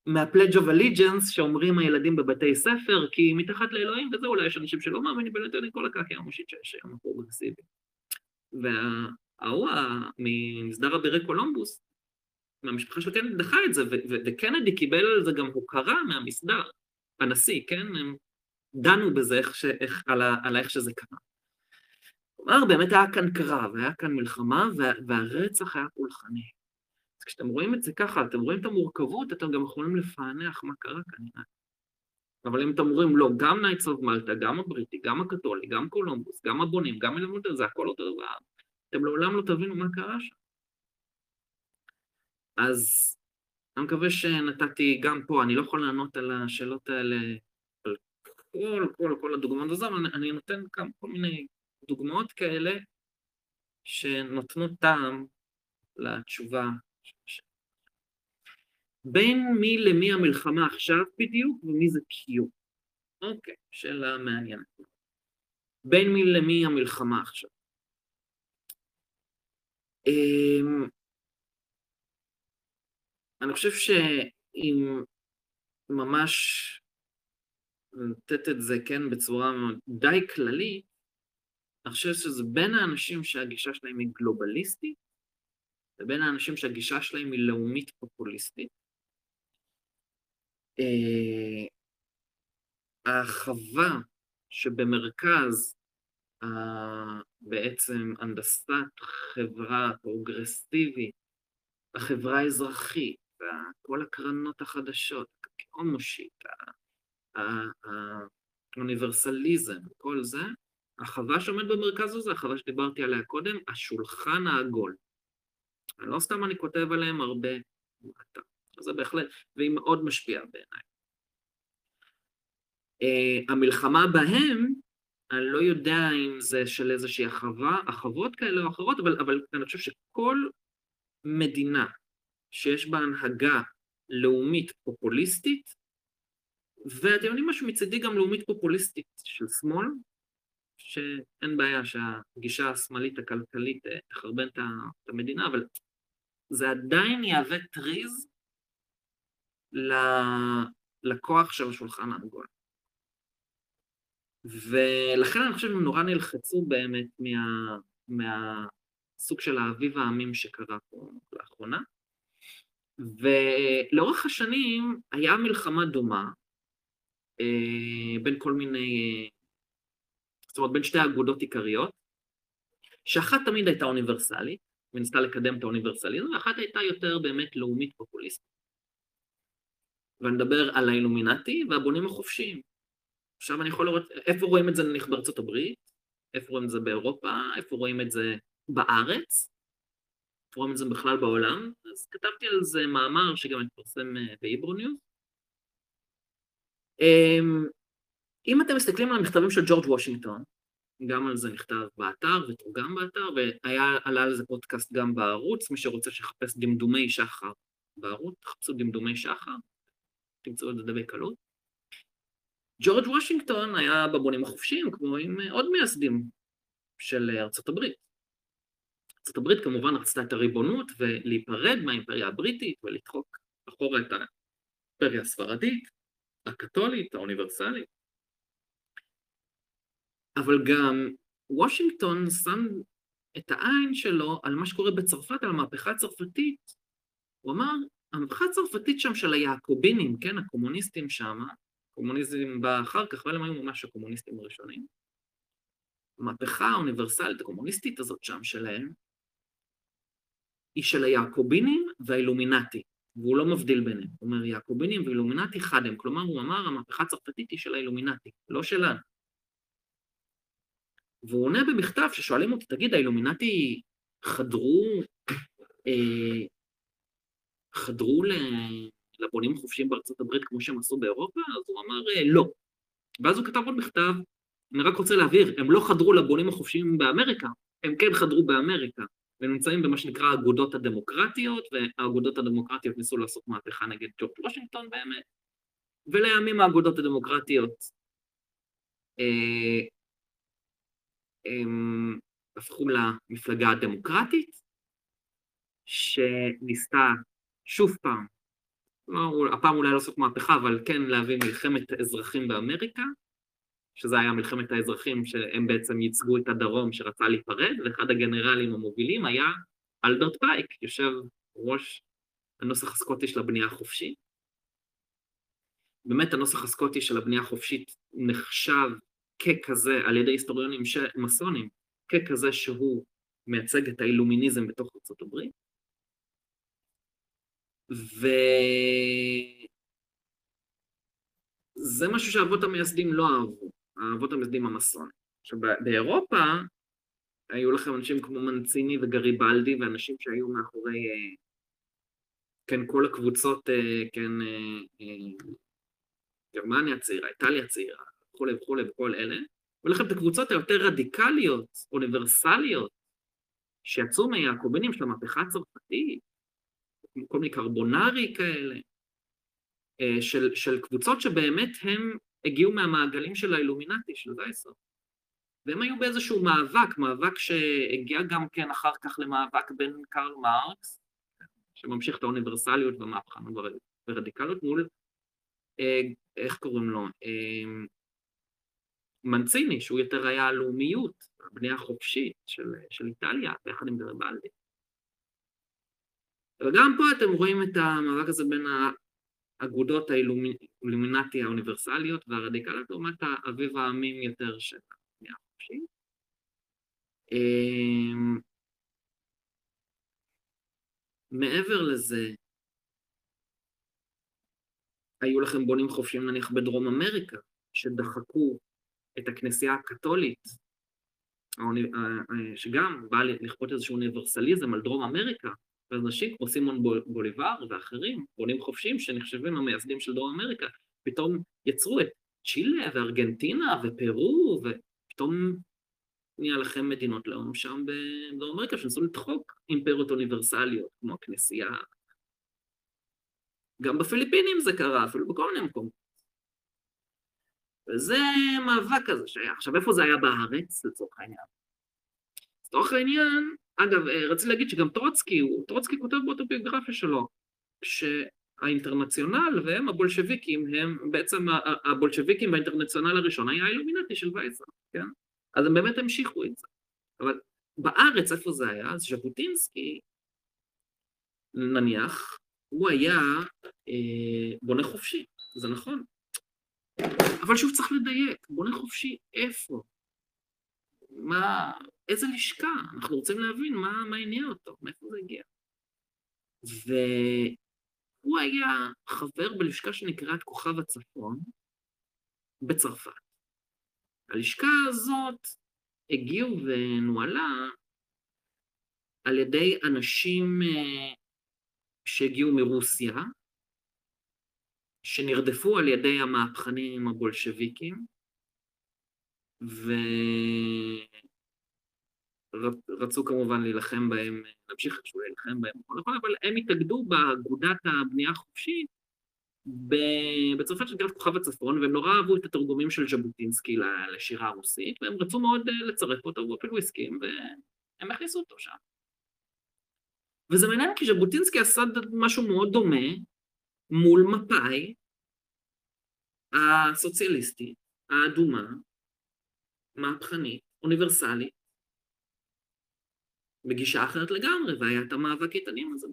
[SPEAKER 1] מה-Pledge of Allegiance שאומרים הילדים בבתי ספר, כי מתחת לאלוהים וזה, אולי יש אנשים שלא מאמינים בלתן כל הקעקע המושית שיש היום הפרוגרסיבי. וההוא ממסדר אבירי קולומבוס, מהמשפחה של קנדי דחה את זה, וקנדי קיבל על זה גם הוקרה מהמסדר, הנשיא, כן? הם דנו בזה, איך ש, איך, על, ה, על איך שזה קרה. כלומר, באמת היה כאן קרב, היה כאן מלחמה, וה, והרצח היה פולחני. אז כשאתם רואים את זה ככה, אתם רואים את המורכבות, אתם גם יכולים לפענח מה קרה כנראה. אבל אם אתם אומרים, לא, גם Knights of Malta, גם הבריטי, גם הקתולי, גם קולומבוס, גם הבונים, גם אלמונטר, זה הכל אותו דבר. אתם לעולם לא תבינו מה קרה שם. אז אני מקווה שנתתי גם פה, אני לא יכול לענות על השאלות האלה, על כל, כל, כל הדוגמאות הזה, אבל אני נותן כמה, כל מיני דוגמאות כאלה שנותנו טעם לתשובה בין מי למי המלחמה עכשיו בדיוק ומי זה קיו. אוקיי, שאלה מעניינת. בין מי למי המלחמה עכשיו. אמ, אני חושב שאם ממש לתת את זה, כן, בצורה די כללית, אני חושב שזה בין האנשים שהגישה שלהם היא גלובליסטית, לבין האנשים שהגישה שלהם היא לאומית פופוליסטית. אה, החווה שבמרכז בעצם הנדסת חברה פרוגרסיבית, החברה האזרחית, כל הקרנות החדשות, הומושיט, האוניברסליזם, כל זה, החווה שעומד במרכז הזה, החווה שדיברתי עליה קודם, השולחן העגול. לא סתם אני כותב עליהם הרבה באתר. זה בהחלט, והיא מאוד משפיעה בעיניי. Uh, המלחמה בהם, אני לא יודע אם זה של איזושהי החווה, החוות כאלה או אחרות, אבל, אבל אני חושב שכל מדינה שיש בה הנהגה לאומית פופוליסטית, ואתם יודעים משהו מצידי גם לאומית פופוליסטית של שמאל, שאין בעיה שהגישה השמאלית הכלכלית אה, תחרבן את המדינה, אבל זה עדיין יהווה טריז לכוח של השולחן העגול. ולכן אני חושב שהם נורא נלחצו באמת מה, מהסוג של האביב העמים שקרה פה לאחרונה. ולאורך השנים היה מלחמה דומה אה, בין כל מיני, זאת אומרת בין שתי אגודות עיקריות, שאחת תמיד הייתה אוניברסלית, וניסתה לקדם את האוניברסליזם, ואחת הייתה יותר באמת לאומית פופוליסטית. ואני מדבר על האילומינטי והבונים החופשיים. עכשיו אני יכול לראות, איפה רואים את זה נניח בארצות הברית, איפה רואים את זה באירופה, איפה רואים את זה בארץ, איפה רואים את זה בכלל בעולם, אז כתבתי על זה מאמר שגם התפרסם אה, בהיברוניוס. אמ, אם אתם מסתכלים על המכתבים של ג'ורג' וושינגטון, גם על זה נכתב באתר ותורגם באתר, ועלה על זה פודקאסט גם בערוץ, מי שרוצה שיחפש דמדומי שחר בערוץ, תחפשו דמדומי שחר, תמצאו את זה די בקלות. ג'ורג' וושינגטון היה בבונים החופשיים, כמו עם עוד מייסדים של ארצות הברית. ארצות הברית כמובן רצתה את הריבונות ולהיפרד מהאימפריה הבריטית ולדחוק אחורה את האימפריה הספרדית, הקתולית, האוניברסלית. אבל גם וושינגטון שם את העין שלו על מה שקורה בצרפת, על המהפכה הצרפתית. הוא אמר, המהפכה הצרפתית שם של היעקובינים, כן, הקומוניסטים שם, הקומוניזם בא אחר כך, אבל הם היו ממש הקומוניסטים הראשונים. המהפכה האוניברסלית הקומוניסטית הזאת שם שלהם, היא של היעקובינים והאילומינטי, והוא לא מבדיל ביניהם. הוא אומר, יעקובינים ואילומינטי חד הם. כלומר, הוא אמר, המהפכה הצרפתית היא של האילומינטי, לא שלנו. והוא עונה במכתב ששואלים אותי, תגיד, האילומינטי חדרו, אה, חדרו לבונים חופשיים בארצות הברית כמו שהם עשו באירופה? אז הוא אמר, אה, לא. ואז הוא כתב עוד מכתב, אני רק רוצה להבהיר, הם לא חדרו לבונים החופשיים באמריקה, הם כן חדרו באמריקה, והם נמצאים במה שנקרא האגודות הדמוקרטיות, והאגודות הדמוקרטיות ניסו לעשות מהפכה נגד ג'ורג' וושינגטון באמת, ולימים האגודות הדמוקרטיות אה, הפכו למפלגה הדמוקרטית, שניסתה שוב פעם, לא, הפעם אולי לא לעשות מהפכה, אבל כן להביא מלחמת אזרחים באמריקה, שזה היה מלחמת האזרחים שהם בעצם ייצגו את הדרום שרצה להיפרד, ואחד הגנרלים המובילים היה אלברט פייק, יושב ראש הנוסח הסקוטי של הבנייה החופשית. באמת הנוסח הסקוטי של הבנייה החופשית נחשב ככזה על ידי היסטוריונים מסונים, ככזה שהוא מייצג את האילומיניזם בתוך ארצות הברית. וזה משהו שהאבות המייסדים לא אהבו, האבות המייסדים המסונים. עכשיו, באירופה היו לכם אנשים כמו מנציני וגריבלדי, ואנשים שהיו מאחורי, אה, כן, כל הקבוצות, אה, כן, אה, גרמניה הצעירה, איטליה הצעירה, וכולי וכולי וכל אלה, ולכם את הקבוצות היותר רדיקליות, אוניברסליות, שיצאו מהיעקובינים של המהפכה הצרפתית, כל מיני קרבונרי כאלה, אה, של, של קבוצות שבאמת הם הגיעו מהמעגלים של האילומינטי, של וייסר. והם היו באיזשהו מאבק, מאבק שהגיע גם כן אחר כך למאבק בין קרל מרקס, שממשיך את האוניברסליות והמהפכנות ורדיקליות, מול, אה, איך קוראים לו? מנציני, שהוא יותר היה הלאומיות, הבנייה החופשית של, של איטליה, ביחד עם גריבלדי. וגם פה אתם רואים את המאבק הזה בין האגודות האילומינטי האוניברסליות והרדיקליות, לעומת האביב העמים יותר של הבנייה החופשית. אמ, מעבר לזה, היו לכם בונים חופשיים נניח בדרום אמריקה, שדחקו את הכנסייה הקתולית, שגם באה לכפות איזשהו אוניברסליזם על דרום אמריקה, ואנשים כמו סימון בוליבר ואחרים, בונים חופשיים שנחשבים המייסדים של דרום אמריקה, פתאום יצרו את צ'ילה וארגנטינה ופרו, ופתאום נהיה לכם מדינות לאום שם בדרום אמריקה, שניסו לדחוק אימפריות אוניברסליות, כמו הכנסייה. גם בפיליפינים זה קרה, אפילו בכל מיני מקומות. וזה מאבק כזה שהיה. עכשיו, איפה זה היה בארץ, לצורך העניין? לצורך העניין, אגב, אה, רציתי להגיד שגם טרוצקי, טרוצקי כותב באוטוביוגרפיה שלו, שהאינטרנציונל והם הבולשביקים, הם בעצם הבולשביקים באינטרנציונל הראשון היה האילומינטי של וייסר, כן? אז הם באמת המשיכו את זה. אבל בארץ, איפה זה היה? אז ז'בוטינסקי, נניח, הוא היה אה, בונה חופשי, זה נכון. אבל שוב צריך לדייק, בונה חופשי איפה? מה, איזה לשכה? אנחנו רוצים להבין מה, מה הניע אותו, מאיפה זה הגיע. והוא היה חבר בלשכה שנקראת כוכב הצפון בצרפת. הלשכה הזאת הגיעו ונוהלה על ידי אנשים אה, שהגיעו מרוסיה, שנרדפו על ידי המהפכנים הבולשביקים, ורצו כמובן להילחם בהם, להמשיך איכשהו להילחם בהם, אבל הם התאגדו באגודת הבנייה החופשית בצרפת של גלת כוכב הצפון, והם נורא אהבו את התרגומים של ז'בוטינסקי לשירה הרוסית, והם רצו מאוד אה, לצרף אותו, והוא אפילו הסכים, והם הכניסו אותו שם. וזה מעניין כי ז'בוטינסקי עשה משהו מאוד דומה מול מפא"י הסוציאליסטית, האדומה, מהפכנית, אוניברסלית, בגישה אחרת לגמרי, והיה את המאבק איתנים הזה.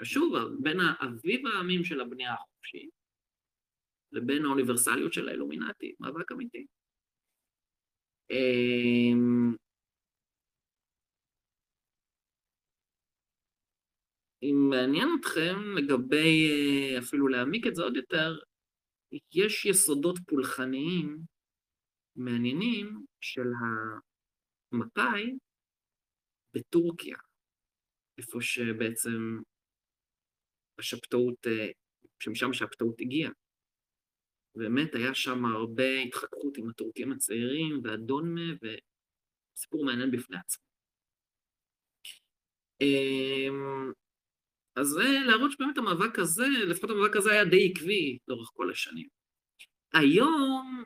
[SPEAKER 1] ושוב, בין האביב העמים של הבנייה החופשית לבין האוניברסליות של האילומינטי, מאבק אמיתי. אם מעניין אתכם לגבי, אה, אפילו להעמיק את זה עוד יותר, יש יסודות פולחניים מעניינים של המפא"י בטורקיה, איפה שבעצם השבתאות, אה, שמשם השבתאות הגיעה. באמת היה שם הרבה התחככות עם הטורקים הצעירים והדונמה, וסיפור מעניין בפני עצמו. אז זה להראות שבאמת המאבק הזה, לפחות המאבק הזה היה די עקבי לאורך כל השנים. היום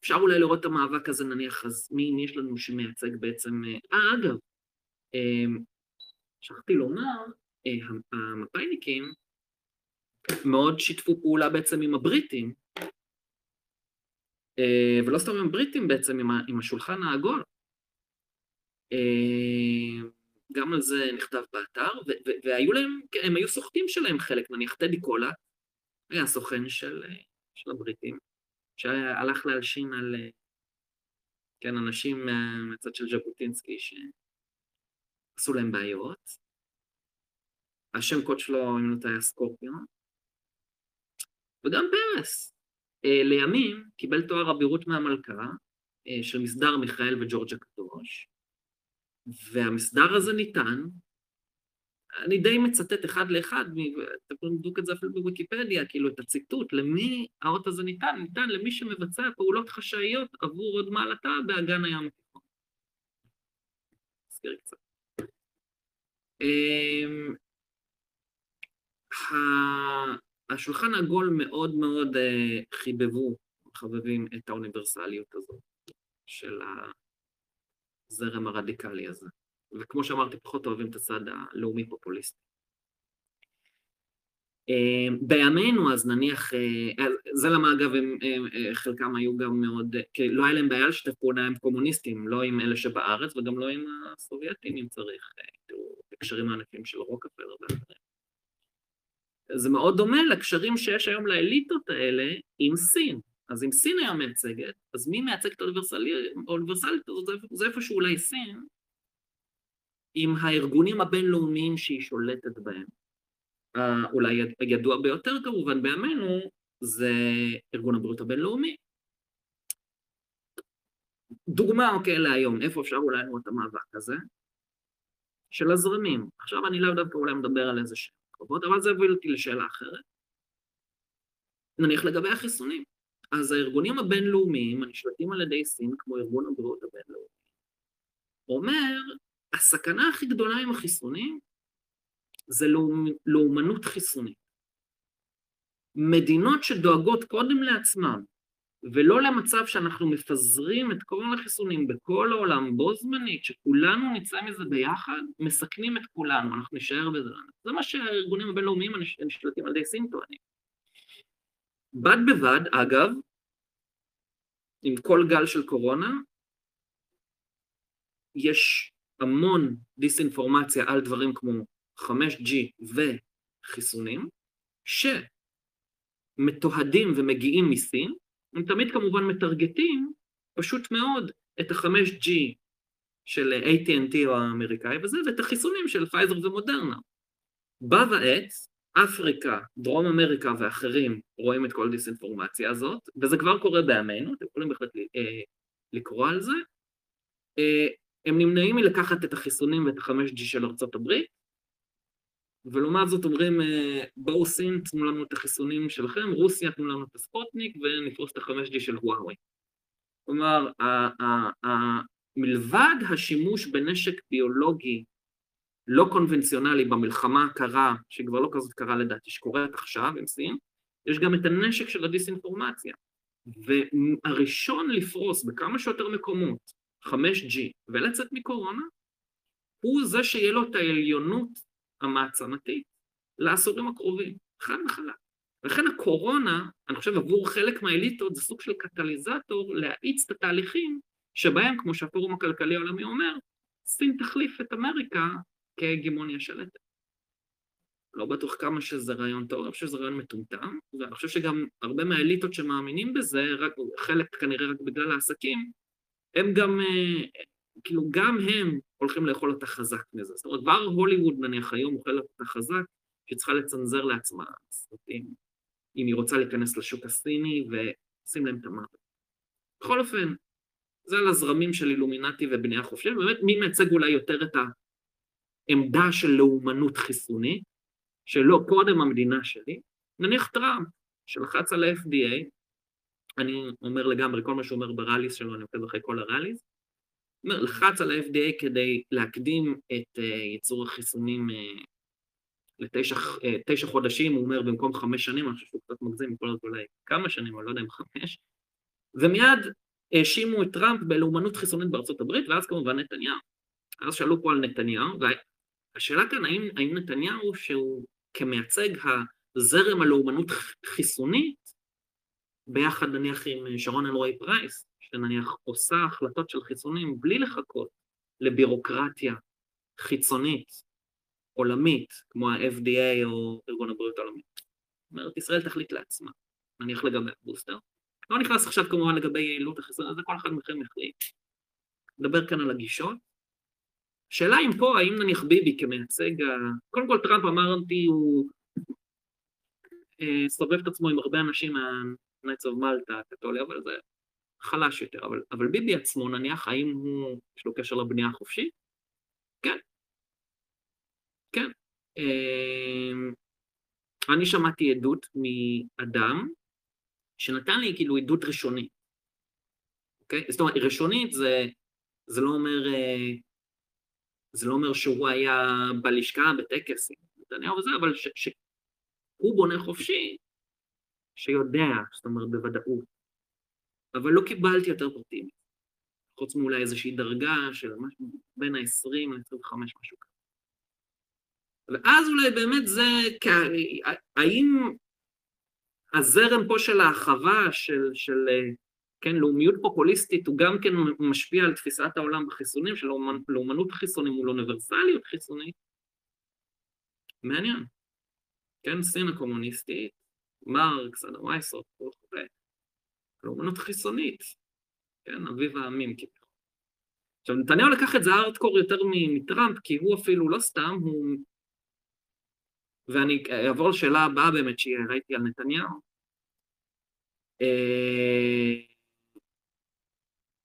[SPEAKER 1] אפשר אולי לראות את המאבק הזה, נניח, אז מי יש לנו שמייצג בעצם... אה, אה אגב, אמ, שכחתי לומר, אה, המפא"יניקים מאוד שיתפו פעולה בעצם עם הבריטים, אה, ולא סתם עם הבריטים בעצם, עם השולחן העגול. אה, גם על זה נכתב באתר, והיו להם, הם היו סוחטים שלהם חלק, נניח טדי קולה, היה סוכן של, של הבריטים, שהלך להלשין על, כן, אנשים מהצד של ז'בוטינסקי שעשו להם בעיות, השם קוד שלו, אם לא טועה, סקורפיון. וגם פרס, אה, לימים קיבל תואר אבירות מהמלכה אה, של מסדר מיכאל וג'ורג' הקדוש, והמסדר הזה ניתן, אני די מצטט אחד לאחד, אתם יכולים לבדוק את זה אפילו בוויקיפדיה, כאילו את הציטוט, למי האות הזה ניתן? ניתן למי שמבצע פעולות חשאיות עבור עוד מעלתה באגן הים התיכון. נזכיר קצת. אמ, השולחן העגול מאוד מאוד אה, חיבבו, מחבבים את האוניברסליות הזאת של הזרם הרדיקלי הזה. וכמו שאמרתי, פחות אוהבים את הצד הלאומי-פופוליסטי. בימינו, אז נניח, זה למה אגב, הם, חלקם היו גם מאוד, כי לא היה להם בעיה לשתף פעולה עם קומוניסטים, לא עם אלה שבארץ וגם לא עם הסובייטים, אם צריך, הקשרים הענפים של רוקפלר ואחרים. זה מאוד דומה לקשרים שיש היום לאליטות האלה עם סין. אז אם סין היה מייצגת, אז מי מייצג את האוניברסליות הזאת? זה איפשהו אולי סין, עם הארגונים הבינלאומיים שהיא שולטת בהם. אולי הידוע ביותר כמובן בימינו, זה ארגון הבריאות הבינלאומי. דוגמה, אוקיי, להיום, איפה אפשר אולי לראות את המאבק הזה? של הזרמים. עכשיו אני לאו דווקא אולי מדבר על איזה שם קרובות, אבל זה הוביל אותי לשאלה אחרת. נניח לגבי החיסונים. אז הארגונים הבינלאומיים הנשלטים על ידי סין, כמו ארגון הבריאות הבינלאומי, אומר, הסכנה הכי גדולה עם החיסונים זה לאומנות חיסונית. מדינות שדואגות קודם לעצמם, ולא למצב שאנחנו מפזרים את כל החיסונים בכל העולם בו זמנית, שכולנו נצא מזה ביחד, מסכנים את כולנו, אנחנו נשאר בזה. זה מה שהארגונים הבינלאומיים הנשלטים על ידי סין טוענים. בד בבד, אגב, עם כל גל של קורונה, יש המון דיסאינפורמציה על דברים כמו 5G וחיסונים, שמתועדים ומגיעים מסין, הם תמיד כמובן מטרגטים פשוט מאוד את ה-5G של AT&T או האמריקאי וזה, ואת החיסונים של פייזר ומודרנה. בה ועת, אפריקה, דרום אמריקה ואחרים רואים את כל דיסאינפורמציה הזאת, וזה כבר קורה בימינו, אתם יכולים בהחלט אה, לקרוא על זה. אה, הם נמנעים מלקחת את החיסונים ואת ה-5G של ארצות הברית, ולעומת זאת אומרים, אה, בואו סין, תנו לנו את החיסונים שלכם, רוסיה, תנו לנו את הספוטניק, ונפרוס את ה-5G של וואוי. כלומר, מלבד השימוש בנשק ביולוגי לא קונבנציונלי במלחמה הקרה, שכבר לא כזאת קרה לדעתי, שקורית עכשיו עם סין, יש גם את הנשק של הדיסאינפורמציה. והראשון לפרוס בכמה שיותר מקומות 5G ולצאת מקורונה, הוא זה שיהיה לו את העליונות המעצמתית לעשורים הקרובים, חד וחלק. לכן הקורונה, אני חושב עבור חלק מהאליטות, זה סוג של קטליזטור להאיץ את התהליכים שבהם, כמו שהפורום הכלכלי העולמי אומר, סין תחליף את אמריקה כהגמוניה שלטת. לא בטוח כמה שזה רעיון טוב, אני חושב שזה רעיון מטומטם, ואני חושב שגם הרבה מהאליטות שמאמינים בזה, רק, חלק כנראה רק בגלל העסקים, הם גם, אה, כאילו גם הם הולכים לאכול אותה חזק מזה. זאת אומרת, כבר הוליווד נניח היום אוכלת אותה חזק, שהיא צריכה לצנזר לעצמה סרטים, אם היא רוצה להיכנס לשוק הסיני ושים להם את המוות. בכל אופן, זה על הזרמים של אילומינטי ובנייה חופשית, באמת מי מייצג אולי יותר את העמדה של לאומנות חיסונית, שלא קודם המדינה שלי, נניח טראמפ, שלחץ על ה-FDA, אני אומר לגמרי, כל מה שהוא אומר בראליס שלו, אני עוקב אחרי כל הראליס, לחץ על ה-FDA כדי להקדים את uh, ייצור החיסונים uh, לתשע uh, חודשים, הוא אומר במקום חמש שנים, אני חושב שהוא קצת מגזים, יכול להיות אולי כמה שנים, אני לא יודע אם חמש, ומיד האשימו את טראמפ בלאומנות חיסונית בארצות הברית, ואז כמובן נתניהו. אז שאלו פה על נתניהו, והשאלה כאן, האם, האם נתניהו, שהוא כמייצג הזרם הלאומנות חיסונית, ביחד נניח עם שרון אלרועי פרייס, שנניח עושה החלטות של חיסונים בלי לחכות לבירוקרטיה חיצונית, עולמית, כמו ה-FDA או ארגון הבריאות העולמי. זאת אומרת, ישראל תחליט לעצמה, נניח לגבי הבוסטר. לא נכנס עכשיו כמובן לגבי יעילות החיסון, זה כל אחד מכם יחליט. נדבר כאן על הגישות. השאלה אם פה, האם נניח ביבי כמייצג. קודם כל טראמפ אמרתי, הוא אה, סובב את עצמו עם הרבה אנשים מה-Nights of Malta הקתולי, אבל זה חלש יותר, אבל, אבל ביבי עצמו נניח, האם הוא, יש לו קשר לבנייה החופשית? כן. כן. אמ, אני שמעתי עדות מאדם שנתן לי כאילו עדות ראשונית, אוקיי? זאת אומרת, ראשונית זה, זה לא אומר, אה, זה לא אומר שהוא היה בלשכה בטקס נתניהו וזה, אבל שהוא בונה חופשי, שיודע, זאת אומרת, בוודאות, אבל לא קיבלתי יותר פרטים, חוץ מאולי איזושהי דרגה של משהו בין ה-20 ל-25 משהו כזה. ואז אולי באמת זה, האם הזרם פה של ההרחבה, של, של כן, לאומיות פופוליסטית, הוא גם כן משפיע על תפיסת העולם בחיסונים, של לאומנות חיסונים מול אוניברסליות חיסונית? מעניין. כן, סין הקומוניסטית, מרקס, אדם וייסות, וכו', לאומנות חיסונית, כן, אביב העמים כביכול. עכשיו, נתניהו לקח את זה ארדקור יותר מטראמפ, כי הוא אפילו לא סתם, הוא... ואני אעבור לשאלה הבאה באמת שראיתי על נתניהו.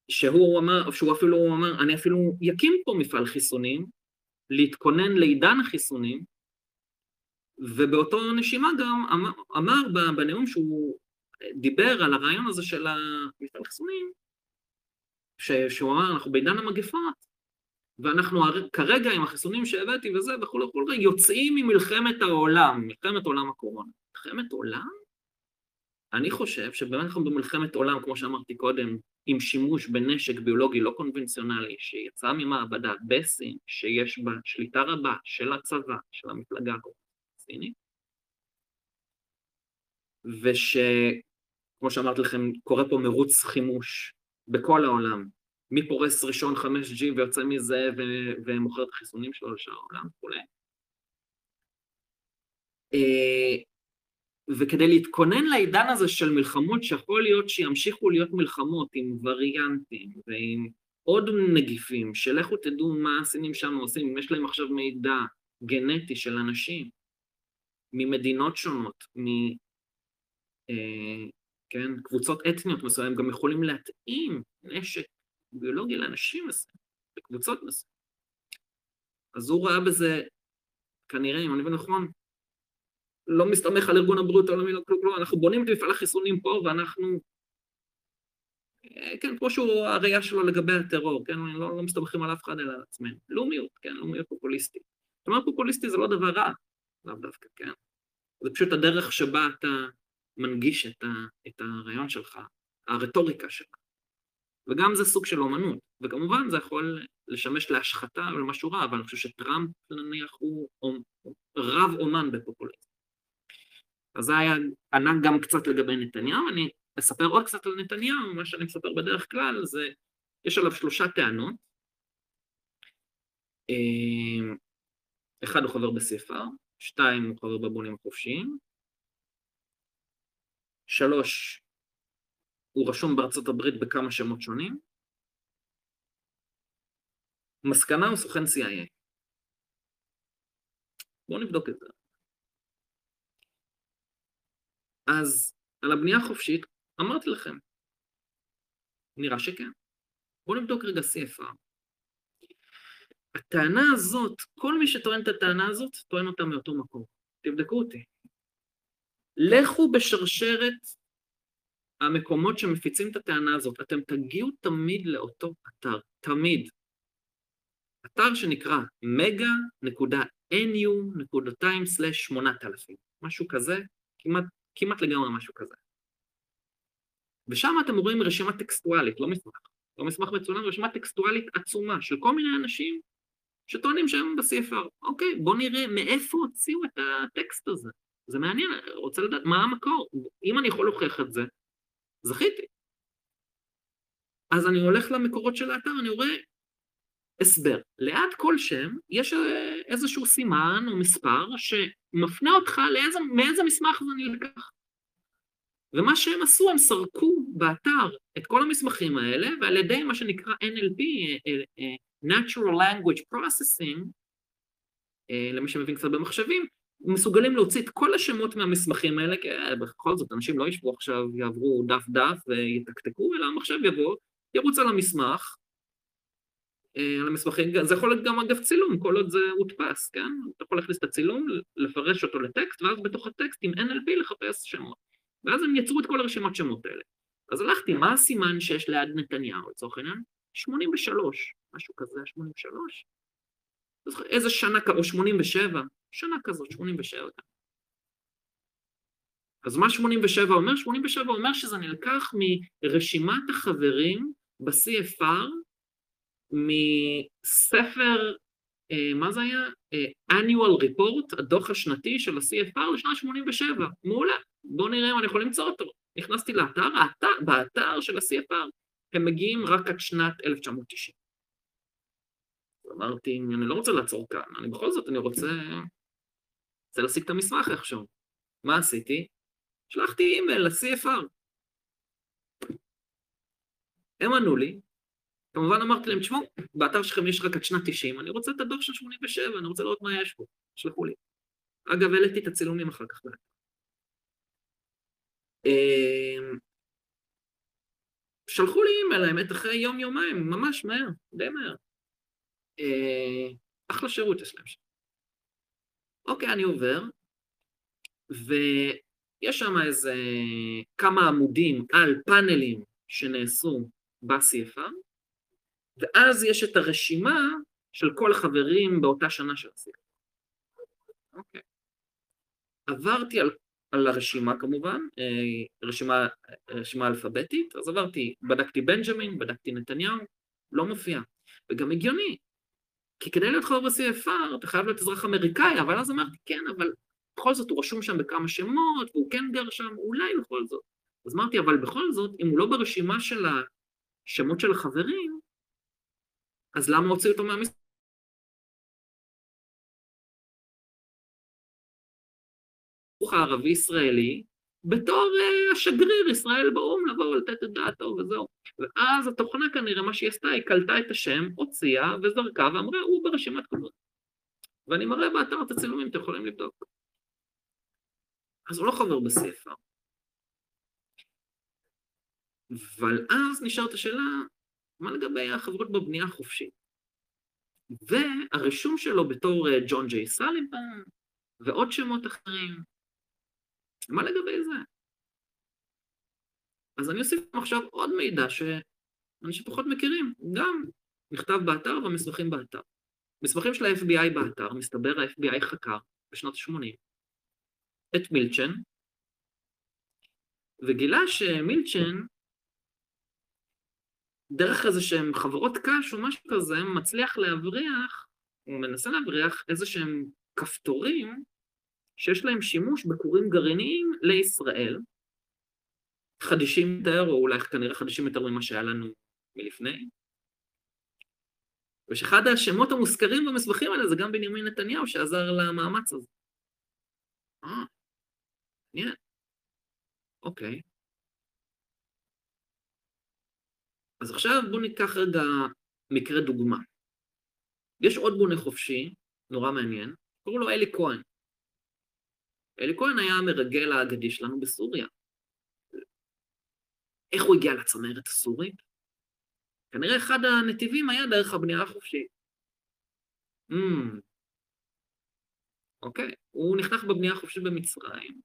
[SPEAKER 1] שהוא אמר, שהוא אפילו אמר, אני אפילו יקים פה מפעל חיסונים, להתכונן לעידן החיסונים, ובאותו נשימה גם אמר, אמר בנאום שהוא דיבר על הרעיון הזה של המפעל חיסונים, שהוא אמר, אנחנו בעידן המגפות, ואנחנו כרגע עם החיסונים שהבאתי וזה וכולי וכולי, יוצאים ממלחמת העולם, מלחמת עולם הקורונה. מלחמת עולם? אני חושב שבאמת אנחנו במלחמת עולם, כמו שאמרתי קודם, עם שימוש בנשק ביולוגי לא קונבנציונלי שיצא ממעבדה בסין, שיש בה שליטה רבה של הצבא, של המפלגה הסינית, ושכמו שאמרתי לכם, קורה פה מרוץ חימוש בכל העולם, מי פורס ראשון 5G ויוצא מזה ו- ומוכר את החיסונים שלו לשאר העולם וכולי. וכדי להתכונן לעידן הזה של מלחמות שיכול להיות שימשיכו להיות מלחמות עם וריאנטים ועם עוד נגיפים, שלכו תדעו מה הסינים שם עושים, אם יש להם עכשיו מידע גנטי של אנשים ממדינות שונות, מ... אה, כן, קבוצות אתניות מסוימת, גם יכולים להתאים נשק ביולוגי לאנשים מסוימים, לקבוצות מסוימת. אז הוא ראה בזה, כנראה, אם אני מבין נכון, לא מסתמך על ארגון הבריאות העולמי, לא כלום, לא, אנחנו בונים את מפעל החיסונים פה ואנחנו, אה, כן, כמו שהוא הראייה שלו לגבי הטרור, כן, לא, לא מסתמכים על אף אחד אלא על עצמנו. לאומיות, כן, לאומיות פופוליסטית. זאת אומרת, פופוליסטי זה לא דבר רע, לאו דווקא, כן. זה פשוט הדרך שבה אתה מנגיש את, ה, את הרעיון שלך, הרטוריקה שלך. וגם זה סוג של אומנות, וכמובן זה יכול לשמש להשחתה או למשהו רע, אבל אני חושב שטראמפ נניח הוא רב אומן בפופוליזם. אז זה היה ענק גם קצת לגבי נתניהו, אני אספר עוד קצת על נתניהו, מה שאני מספר בדרך כלל זה, יש עליו שלושה טענות. אה, אחד הוא חבר בספר, שתיים הוא חבר בבונים החופשיים, שלוש, הוא רשום בארצות הברית בכמה שמות שונים, מסקנה הוא סוכן CIA. בואו נבדוק את זה. אז על הבנייה החופשית, אמרתי לכם, נראה שכן. בואו נבדוק רגע CFR. הטענה הזאת, כל מי שטוען את הטענה הזאת, טוען אותה מאותו מקום. תבדקו אותי. לכו בשרשרת המקומות שמפיצים את הטענה הזאת, אתם תגיעו תמיד לאותו אתר, תמיד. אתר שנקרא mega.nu.2/8000, משהו כזה, כמעט כמעט לגמרי משהו כזה. ושם אתם רואים רשימה טקסטואלית, לא מסמך, לא מסמך מצולם, רשימה טקסטואלית עצומה של כל מיני אנשים שטוענים שהם ב-CFR. אוקיי, בואו נראה מאיפה הוציאו את הטקסט הזה. זה מעניין, רוצה לדעת מה המקור. אם אני יכול להוכיח את זה, זכיתי. אז אני הולך למקורות של האתר, אני רואה הסבר. ליד כל שם יש איזשהו סימן או מספר שמפנה אותך לאיזה, מאיזה מסמך זה נלקח. ומה שהם עשו, הם סרקו באתר את כל המסמכים האלה, ועל ידי מה שנקרא NLP, אה, אה, Natural Language Processing, אה, למי שמבין קצת במחשבים, מסוגלים להוציא את כל השמות מהמסמכים האלה, כי בכל זאת אנשים לא ישבו עכשיו, יעברו דף דף ויתקתקו, אלא המחשב יבוא, ירוץ על המסמך, אה, על המסמכים, זה יכול להיות גם אגב צילום, כל עוד זה הודפס, כן? אתה יכול להכניס את הצילום, לפרש אותו לטקסט, ואז בתוך הטקסט עם NLP לחפש שמות. ואז הם יצרו את כל הרשימת שמות האלה. אז הלכתי, מה הסימן שיש ליד נתניהו, לצורך העניין? 83, משהו כזה, 83? איזה שנה, או 87, שנה כזאת, 87. אז מה 87 אומר? 87 אומר שזה נלקח מרשימת החברים ב-CFR מספר מה זה היה? annual report, הדוח השנתי של ה-CFR לשנת 87. מעולה, בואו נראה אם אני יכול למצוא אותו. נכנסתי לאתר, האתר, באתר של ה-CFR הם מגיעים רק עד שנת 1990. אמרתי, אני לא רוצה לעצור כאן, אני בכל זאת, אני רוצה, רוצה להשיג את המסמך איכשהו. מה עשיתי? שלחתי אימייל ל-CFR. הם ענו לי, כמובן אמרתי להם, תשמעו, באתר שלכם יש רק עד שנת 90, אני רוצה את הדוח של 87, אני רוצה לראות מה יש פה, שלחו לי. אגב, העליתי את הצילומים אחר כך. אמ, שלחו לי אימייל, האמת, אחרי יום-יומיים, ממש מהר, די מהר. אה, אחלה שירות יש להם שם. אוקיי, אני עובר, ויש שם איזה כמה עמודים על פאנלים שנעשו ב-CFR, ואז יש את הרשימה של כל החברים באותה שנה ה-CFR. אוקיי. עברתי על, על הרשימה כמובן, אה, רשימה, רשימה אלפביתית, אז עברתי, בדקתי בנג'מין, בדקתי נתניהו, לא מופיע. וגם הגיוני, כי כדי להיות חבר ב-CFR אתה חייב להיות אזרח אמריקאי, אבל אז אמרתי, כן, אבל בכל זאת הוא רשום שם בכמה שמות, והוא כן גר שם, אולי בכל זאת. אז אמרתי, אבל בכל זאת, אם הוא לא ברשימה של השמות של החברים, אז למה הוציאו אותו מהמשחק? הערבי-ישראלי, בתור uh, השגריר ישראל באו"ם לבוא ולתת את דעתו וזהו. ואז התוכנה כנראה, מה שהיא עשתה, היא קלטה את השם, הוציאה וזרקה ואמרה, הוא ברשימת כבוד. ואני מראה באתר את הצילומים, אתם יכולים לבדוק. אז הוא לא חבר בספר. אבל אז נשארת השאלה, מה לגבי החברות בבנייה החופשית? והרישום שלו בתור אה, ג'ון ג'יי סליבן ועוד שמות אחרים, מה לגבי זה? אז אני אוסיף עכשיו עוד מידע שאנשים פחות מכירים, גם נכתב באתר והמסמכים באתר. מסמכים של ה-FBI באתר, מסתבר ה-FBI חקר בשנות ה-80 את מילצ'ן, וגילה שמילצ'ן, דרך איזה שהם חברות קש או משהו כזה, מצליח להבריח, הוא מנסה להבריח איזה שהם כפתורים שיש להם שימוש בכורים גרעיניים לישראל, חדישים יותר, או אולי כנראה חדישים יותר ממה שהיה לנו מלפני. ושאחד השמות המוזכרים במסמכים האלה זה גם בנימין נתניהו שעזר למאמץ הזה. אה, מעניין. אוקיי. אז עכשיו בואו ניקח רגע מקרה דוגמה. יש עוד בונה חופשי, נורא מעניין, קוראים לו אלי כהן. אלי כהן היה המרגל האגדי שלנו בסוריה. איך הוא הגיע לצמרת הסורית? כנראה אחד הנתיבים היה דרך הבנייה החופשית. Mm. אוקיי, הוא נכנס בבנייה החופשית במצרים,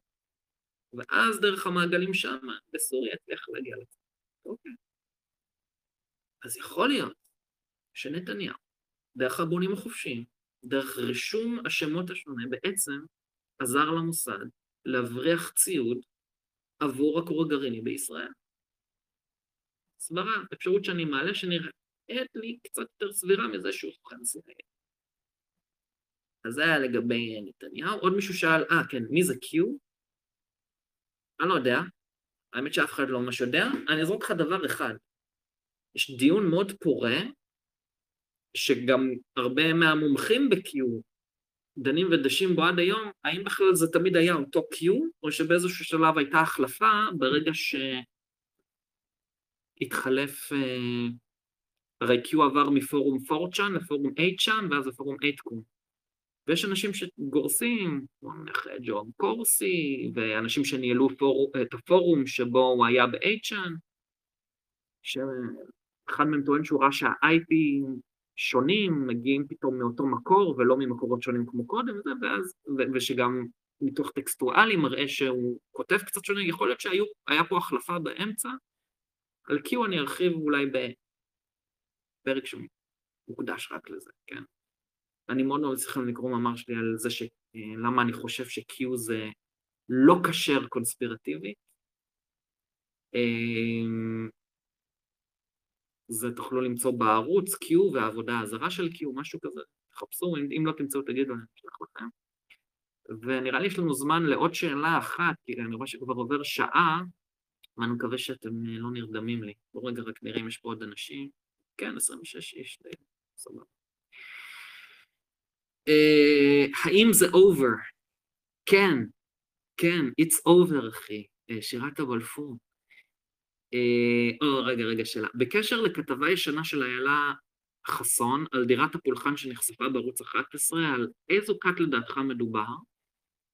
[SPEAKER 1] ואז דרך המעגלים שם, בסוריה הצליח להגיע לצמרת. אוקיי. אז יכול להיות שנתניהו, דרך הבונים החופשיים, דרך רישום השמות השונה, בעצם עזר למוסד להבריח ציוד עבור הכור הגרעיני בישראל. סברה, אפשרות שאני מעלה שנראית לי קצת יותר סבירה מזה שהוא סוכן CIA. אז זה היה לגבי נתניהו. עוד מישהו שאל, אה, כן, מי זה Q? אני לא יודע, האמת שאף אחד לא ממש יודע. אני אזרוק לך דבר אחד. יש דיון מאוד פורה, שגם הרבה מהמומחים ב-Q דנים ודשים בו עד היום, האם בכלל זה תמיד היה אותו Q, או שבאיזשהו שלב הייתה החלפה ברגע שהתחלף, אה, הרי Q עבר מפורום 4chan לפורום 8chan ואז לפורום 8קום. ויש אנשים שגורסים, כמו נניח ג'ון קורסי, ואנשים שניהלו פור, את הפורום שבו הוא היה ב-8chan, שאחד מהם טוען שהוא ראה שה-IP שונים, מגיעים פתאום מאותו מקור ולא ממקורות שונים כמו קודם, ואז, ו- ושגם ניתוח טקסטואלי מראה שהוא כותב קצת שונה, יכול להיות שהיה פה החלפה באמצע, על Q אני ארחיב אולי בפרק שמוקדש רק לזה, כן? אני מאוד מאוד צריך לקרוא מאמר שלי על זה ש... למה אני חושב ש-Q זה לא כשר קונספירטיבי. אמ, זה תוכלו למצוא בערוץ Q והעבודה הזרה של Q, משהו כזה, תחפשו, אם, אם לא תמצאו תגידו, אני אשלח לכם. ונראה לי יש לנו זמן לעוד שאלה אחת, כי אני רואה שכבר עובר שעה, ואני מקווה שאתם אה, לא נרדמים לי. בואו רגע רק נראה אם יש פה עוד אנשים. כן, 26 איש, די, סבבה. Uh, האם זה אובר? כן, כן, it's over, אחי. Uh, שירת הבלפור. או, uh, oh, רגע, רגע, שאלה. בקשר לכתבה ישנה של איילה חסון על דירת הפולחן שנחשפה בערוץ 11, על איזו כת לדעתך מדובר?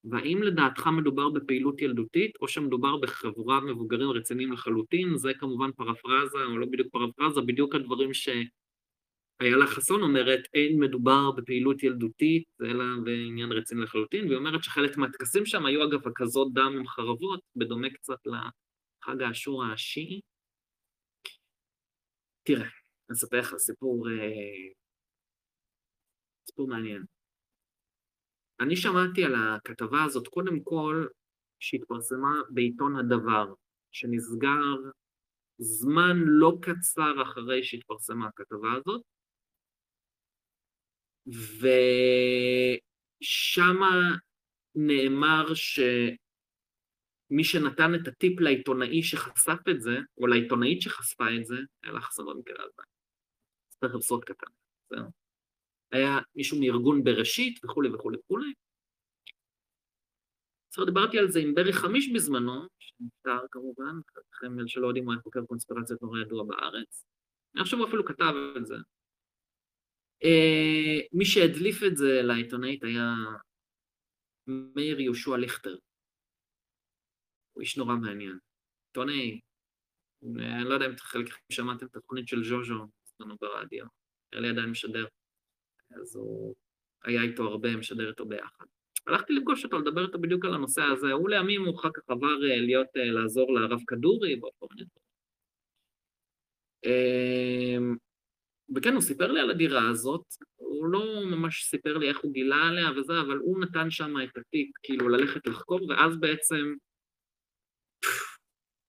[SPEAKER 1] והאם לדעתך מדובר בפעילות ילדותית, או שמדובר בחבורה מבוגרים רציניים לחלוטין? זה כמובן פרפרזה, או לא בדיוק פרפרזה, בדיוק הדברים שאיילה חסון אומרת, אין מדובר בפעילות ילדותית, אלא בעניין רציני לחלוטין, והיא אומרת שחלק מהטקסים שם היו אגב הקזות דם עם חרבות, בדומה קצת לחג האשור השיעי. תראה, אני אספר לך סיפור, אה, סיפור מעניין. אני שמעתי על הכתבה הזאת קודם כל שהתפרסמה בעיתון הדבר, שנסגר זמן לא קצר אחרי שהתפרסמה הכתבה הזאת, ושמה נאמר שמי שנתן את הטיפ לעיתונאי שחשף את זה, או לעיתונאית שחשפה את זה, היה לך במקרה הזה. אספר סוד קטן, בסדר? היה מישהו מארגון בראשית וכולי וכולי וכולי. בסדר, דיברתי על זה עם ברי חמיש בזמנו, שנפטר כמובן, לכם שלא יודעים, הוא היה חוקר קונספירציות נורא ידוע בארץ. אני חושב הוא אפילו כתב את זה. אה, מי שהדליף את זה לעיתונאית היה מאיר יהושע ליכטר. הוא איש נורא מעניין. עיתונאי, אני לא יודע אם חלקכם שמעתם את התוכנית של ז'וז'ו, אצלנו ברדיו, נראה לי עדיין משדר. אז הוא היה איתו הרבה, משדר איתו ביחד. הלכתי לפגוש אותו, לדבר איתו בדיוק על הנושא הזה. הוא לימים, הוא אחר כך עבר אה, להיות, אה, לעזור לרב כדורי ועוד כל מיני דברים. אמ, וכן, הוא סיפר לי על הדירה הזאת, הוא לא ממש סיפר לי איך הוא גילה עליה וזה, אבל הוא נתן שם את התיק, כאילו, ללכת לחקור, ואז בעצם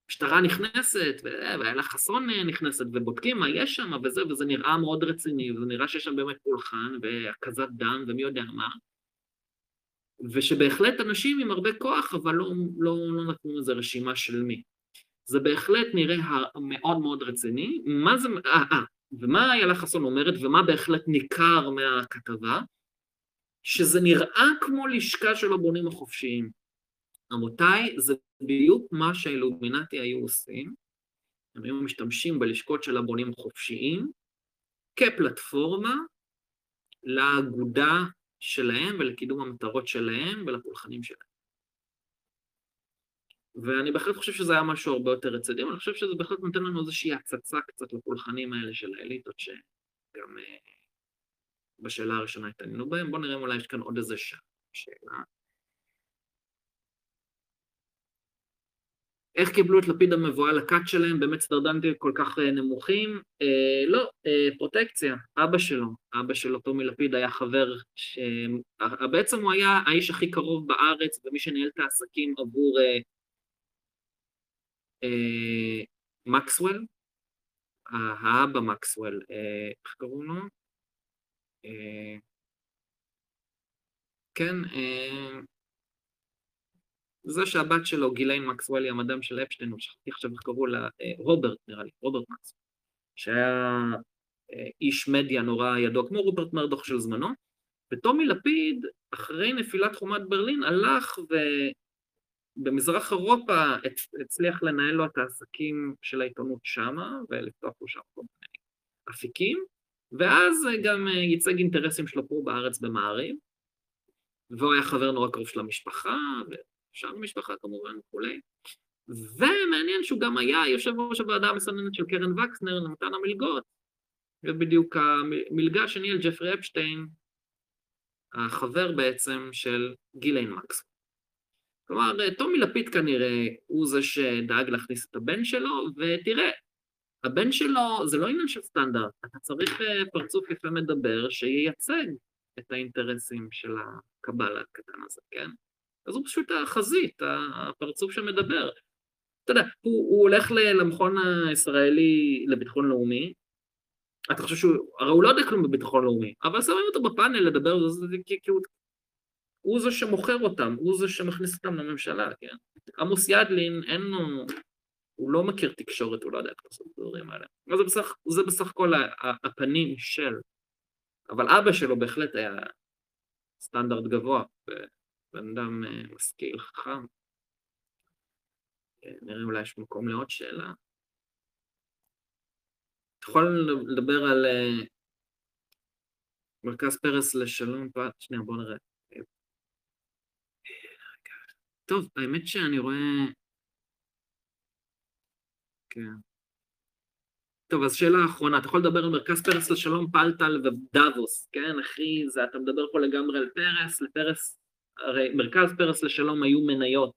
[SPEAKER 1] משטרה נכנסת, ואיילה חסון נכנסת, ובודקים מה יש שם, וזה, וזה נראה מאוד רציני, וזה נראה שיש שם באמת פולחן, והקזת דם, ומי יודע מה. ושבהחלט אנשים עם הרבה כוח, אבל לא, לא, לא נתנו לזה רשימה של מי. זה בהחלט נראה מאוד מאוד רציני. מה זה, אה, אה, ומה איילה חסון אומרת, ומה בהחלט ניכר מהכתבה? שזה נראה כמו לשכה של הבונים החופשיים. רבותיי, זה בדיוק מה שהאילומינטי היו עושים. הם היו משתמשים בלשכות של הבונים החופשיים כפלטפורמה לאגודה שלהם ולקידום המטרות שלהם ולפולחנים שלהם. ואני בהחלט חושב שזה היה משהו הרבה יותר רציני, אבל אני חושב שזה בהחלט נותן לנו איזושהי הצצה קצת לפולחנים האלה של האליטות, שגם אה, בשאלה הראשונה התעניינו בהם. בואו נראה אם אולי יש כאן עוד איזה שאלה. איך קיבלו את לפיד המבואה לכת שלהם, באמת סטרדנטים כל כך אה, נמוכים? אה, לא, אה, פרוטקציה, אבא שלו, אבא שלו, טומי לפיד, היה חבר, ש... אה, בעצם הוא היה האיש הכי קרוב בארץ, ומי שניהל את העסקים עבור אה, אה, מקסוול, האבא מקסוול, אה, איך קראו לו? אה, כן, אה, זה שהבת שלו, גיליין מקסוולי, המדאם של אפשטיין, הוא שכחתי עכשיו איך קראו לה, אה, רוברט נראה לי, רוברט מקסוול, שהיה אה, איש מדיה נורא ידוע, כמו רוברט מרדוך של זמנו, וטומי לפיד, אחרי נפילת חומת ברלין, הלך ובמזרח אירופה הצליח לנהל לו את העסקים של העיתונות שמה, ולפתוח לו שם כל מיני אפיקים, ואז גם אה, ייצג אינטרסים שלו פה בארץ במעריב, והוא היה חבר נורא קרוב של המשפחה, שאר המשפחה כמובן וכולי. ומעניין שהוא גם היה יושב ראש הוועדה המסננת של קרן וקסנר למתן המלגות, ובדיוק המלגה שניהל ג'פרי אפשטיין, החבר בעצם של גיליין מקס. כלומר, טומי לפיד כנראה הוא זה שדאג להכניס את הבן שלו, ותראה, הבן שלו זה לא עניין של סטנדרט, אתה צריך אה, פרצוף יפה מדבר שייצג את האינטרסים של הקבל הקטן הזה, כן? אז הוא פשוט החזית, הפרצוף שמדבר. אתה יודע, הוא, הוא הולך למכון הישראלי לביטחון לאומי, אתה חושב שהוא, הרי הוא לא יודע כלום בביטחון לאומי, אבל שמים אותו בפאנל לדבר, כי הוא, הוא זה שמוכר אותם, הוא זה שמכניס אותם לממשלה, כן? עמוס ידלין, אין לו, הוא לא מכיר תקשורת, הוא לא יודע איך לעשות את הדברים האלה. זה בסך, זה בסך הכל הפנים של, אבל אבא שלו בהחלט היה סטנדרט גבוה, בן אדם אה, משכיל, חכם. אה, נראה אולי יש מקום לעוד שאלה. אתה יכול לדבר על אה, מרכז פרס לשלום, שנייה בוא נראה. טוב, האמת שאני רואה... כן. טוב, אז שאלה אחרונה, אתה יכול לדבר על מרכז פרס לשלום, פלטל ודאבוס, כן, אחי, זה, אתה מדבר פה לגמרי על פרס, לפרס, הרי מרכז פרס לשלום היו מניות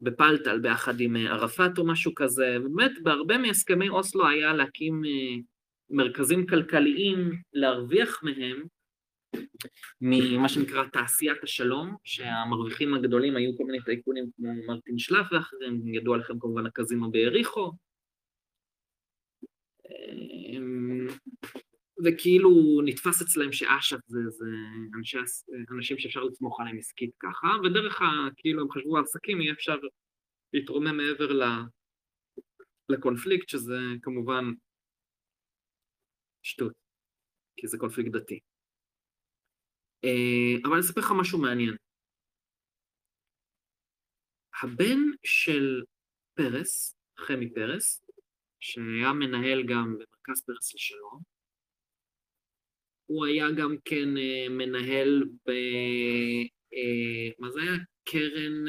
[SPEAKER 1] בפלטל ביחד עם אה, ערפאת או משהו כזה, ובאמת בהרבה מהסכמי אוסלו היה להקים אה, מרכזים כלכליים, להרוויח מהם ממה שנקרא תעשיית השלום, שהמרוויחים הגדולים היו כל מיני טייקונים כמו מרטין שלף ואחרים, ידוע לכם כמובן הקזינו ביריחו. וכאילו נתפס אצלם שאש"ף זה, זה אנשי, אנשים שאפשר לסמוך עליהם עסקית ככה, ודרך ה... כאילו הם חשבו על עסקים, יהיה אפשר להתרומם מעבר לקונפליקט, שזה כמובן שטות, כי זה קונפליקט דתי. אה, אבל אני אספר לך משהו מעניין. הבן של פרס, חמי פרס, שהיה מנהל גם במרכז פרס לשלום, הוא היה גם כן אה, מנהל ב... אה, מה זה היה? קרן,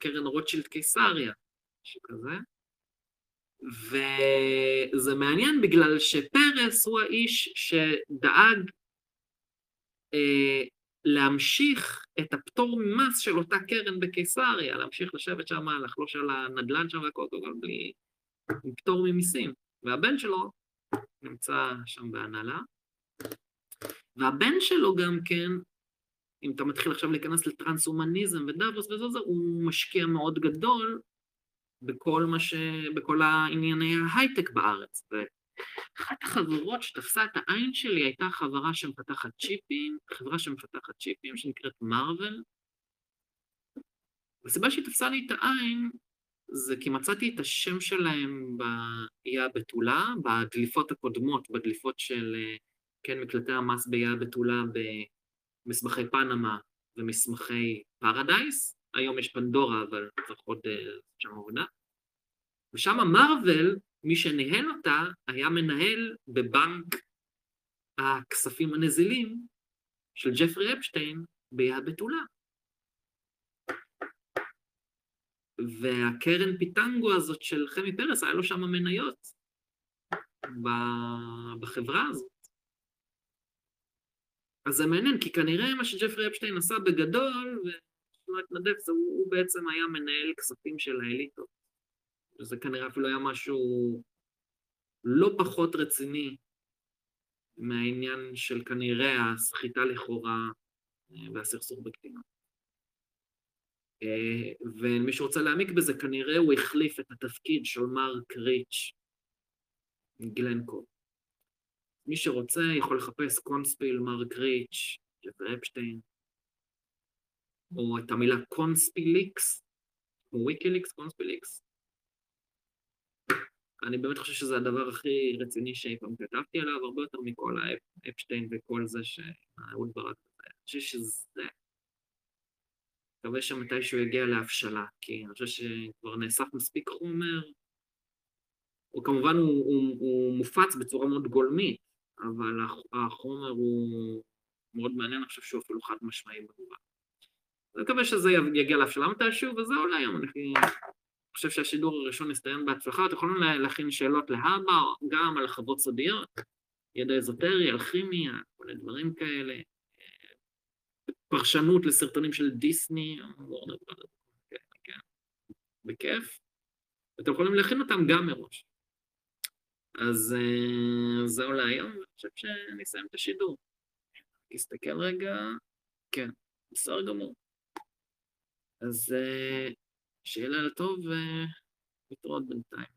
[SPEAKER 1] קרן רוטשילד קיסריה, משהו כזה. וזה מעניין בגלל שפרס הוא האיש שדאג אה, להמשיך את הפטור ממס של אותה קרן בקיסריה, להמשיך לשבת שם, לחלוש על הנדל"ן שם והכל, כל בלי... פטור ממיסים. והבן שלו נמצא שם בהנהלה, והבן שלו גם כן, אם אתה מתחיל עכשיו להיכנס לטרנס-הומניזם ודאבוס וזה, זה, הוא משקיע מאוד גדול בכל מה ש... בכל הענייני ההייטק בארץ. אחת החברות שתפסה את העין שלי הייתה חברה שמפתחת צ'יפים, חברה שמפתחת צ'יפים שנקראת מרוויל. הסיבה שהיא תפסה לי את העין זה כי מצאתי את השם שלהם באיי הבתולה, בדליפות הקודמות, בדליפות של, כן, מקלטי המס באיי הבתולה במסמכי פנמה ומסמכי פרדייס. היום יש פנדורה, אבל צריך עוד שם עבודה. ושם מרוויל מי שניהל אותה היה מנהל בבנק הכספים הנזילים של ג'פרי אפשטיין ביד בתולה. והקרן פיטנגו הזאת של חמי פרס, היה לו שם מניות בחברה הזאת. אז זה מעניין, כי כנראה מה שג'פרי אפשטיין עשה בגדול, ושלא אתנדף, הוא, הוא בעצם היה מנהל כספים של האליטות. וזה כנראה אפילו היה משהו לא פחות רציני מהעניין של כנראה הסחיטה לכאורה אה, והסכסוך בקטינה. אה, ומי שרוצה להעמיק בזה, כנראה הוא החליף את התפקיד של מרק ריץ' גלנקו. מי שרוצה יכול לחפש קונספיל, מרק ריץ', ג'פר אפשטיין, או את המילה קונספיליקס, או ויקיליקס, קונספיליקס, אני באמת חושב שזה הדבר הכי רציני שאי פעם כתבתי עליו, הרבה יותר מכל האפשטיין וכל זה שאהוד ברק אני חושב שזה... מקווה שמתישהו יגיע להבשלה, כי אני חושב שכבר נאסף מספיק חומר. הוא כמובן הוא, הוא, הוא מופץ בצורה מאוד גולמית, אבל החומר הוא מאוד מעניין, אני חושב שהוא אפילו חד משמעי במובן. אני מקווה שזה יגיע להבשלה מתישהו, וזה אולי היום, אני חושב שהשידור הראשון הסתיים בהצלחה, אתם יכולים להכין שאלות להבא, גם על חוות סודיות, ידע אזוטרי, על כימיה, כל מיני דברים כאלה, פרשנות לסרטונים של דיסני, כן, כן, בכיף. אתם יכולים להכין אותם גם מראש. אז אה, זהו להיום, אני חושב שאני אסיים את השידור. תסתכל רגע, כן, בסדר גמור. אז אה, שיהיה לילה טוב ונתראות בינתיים.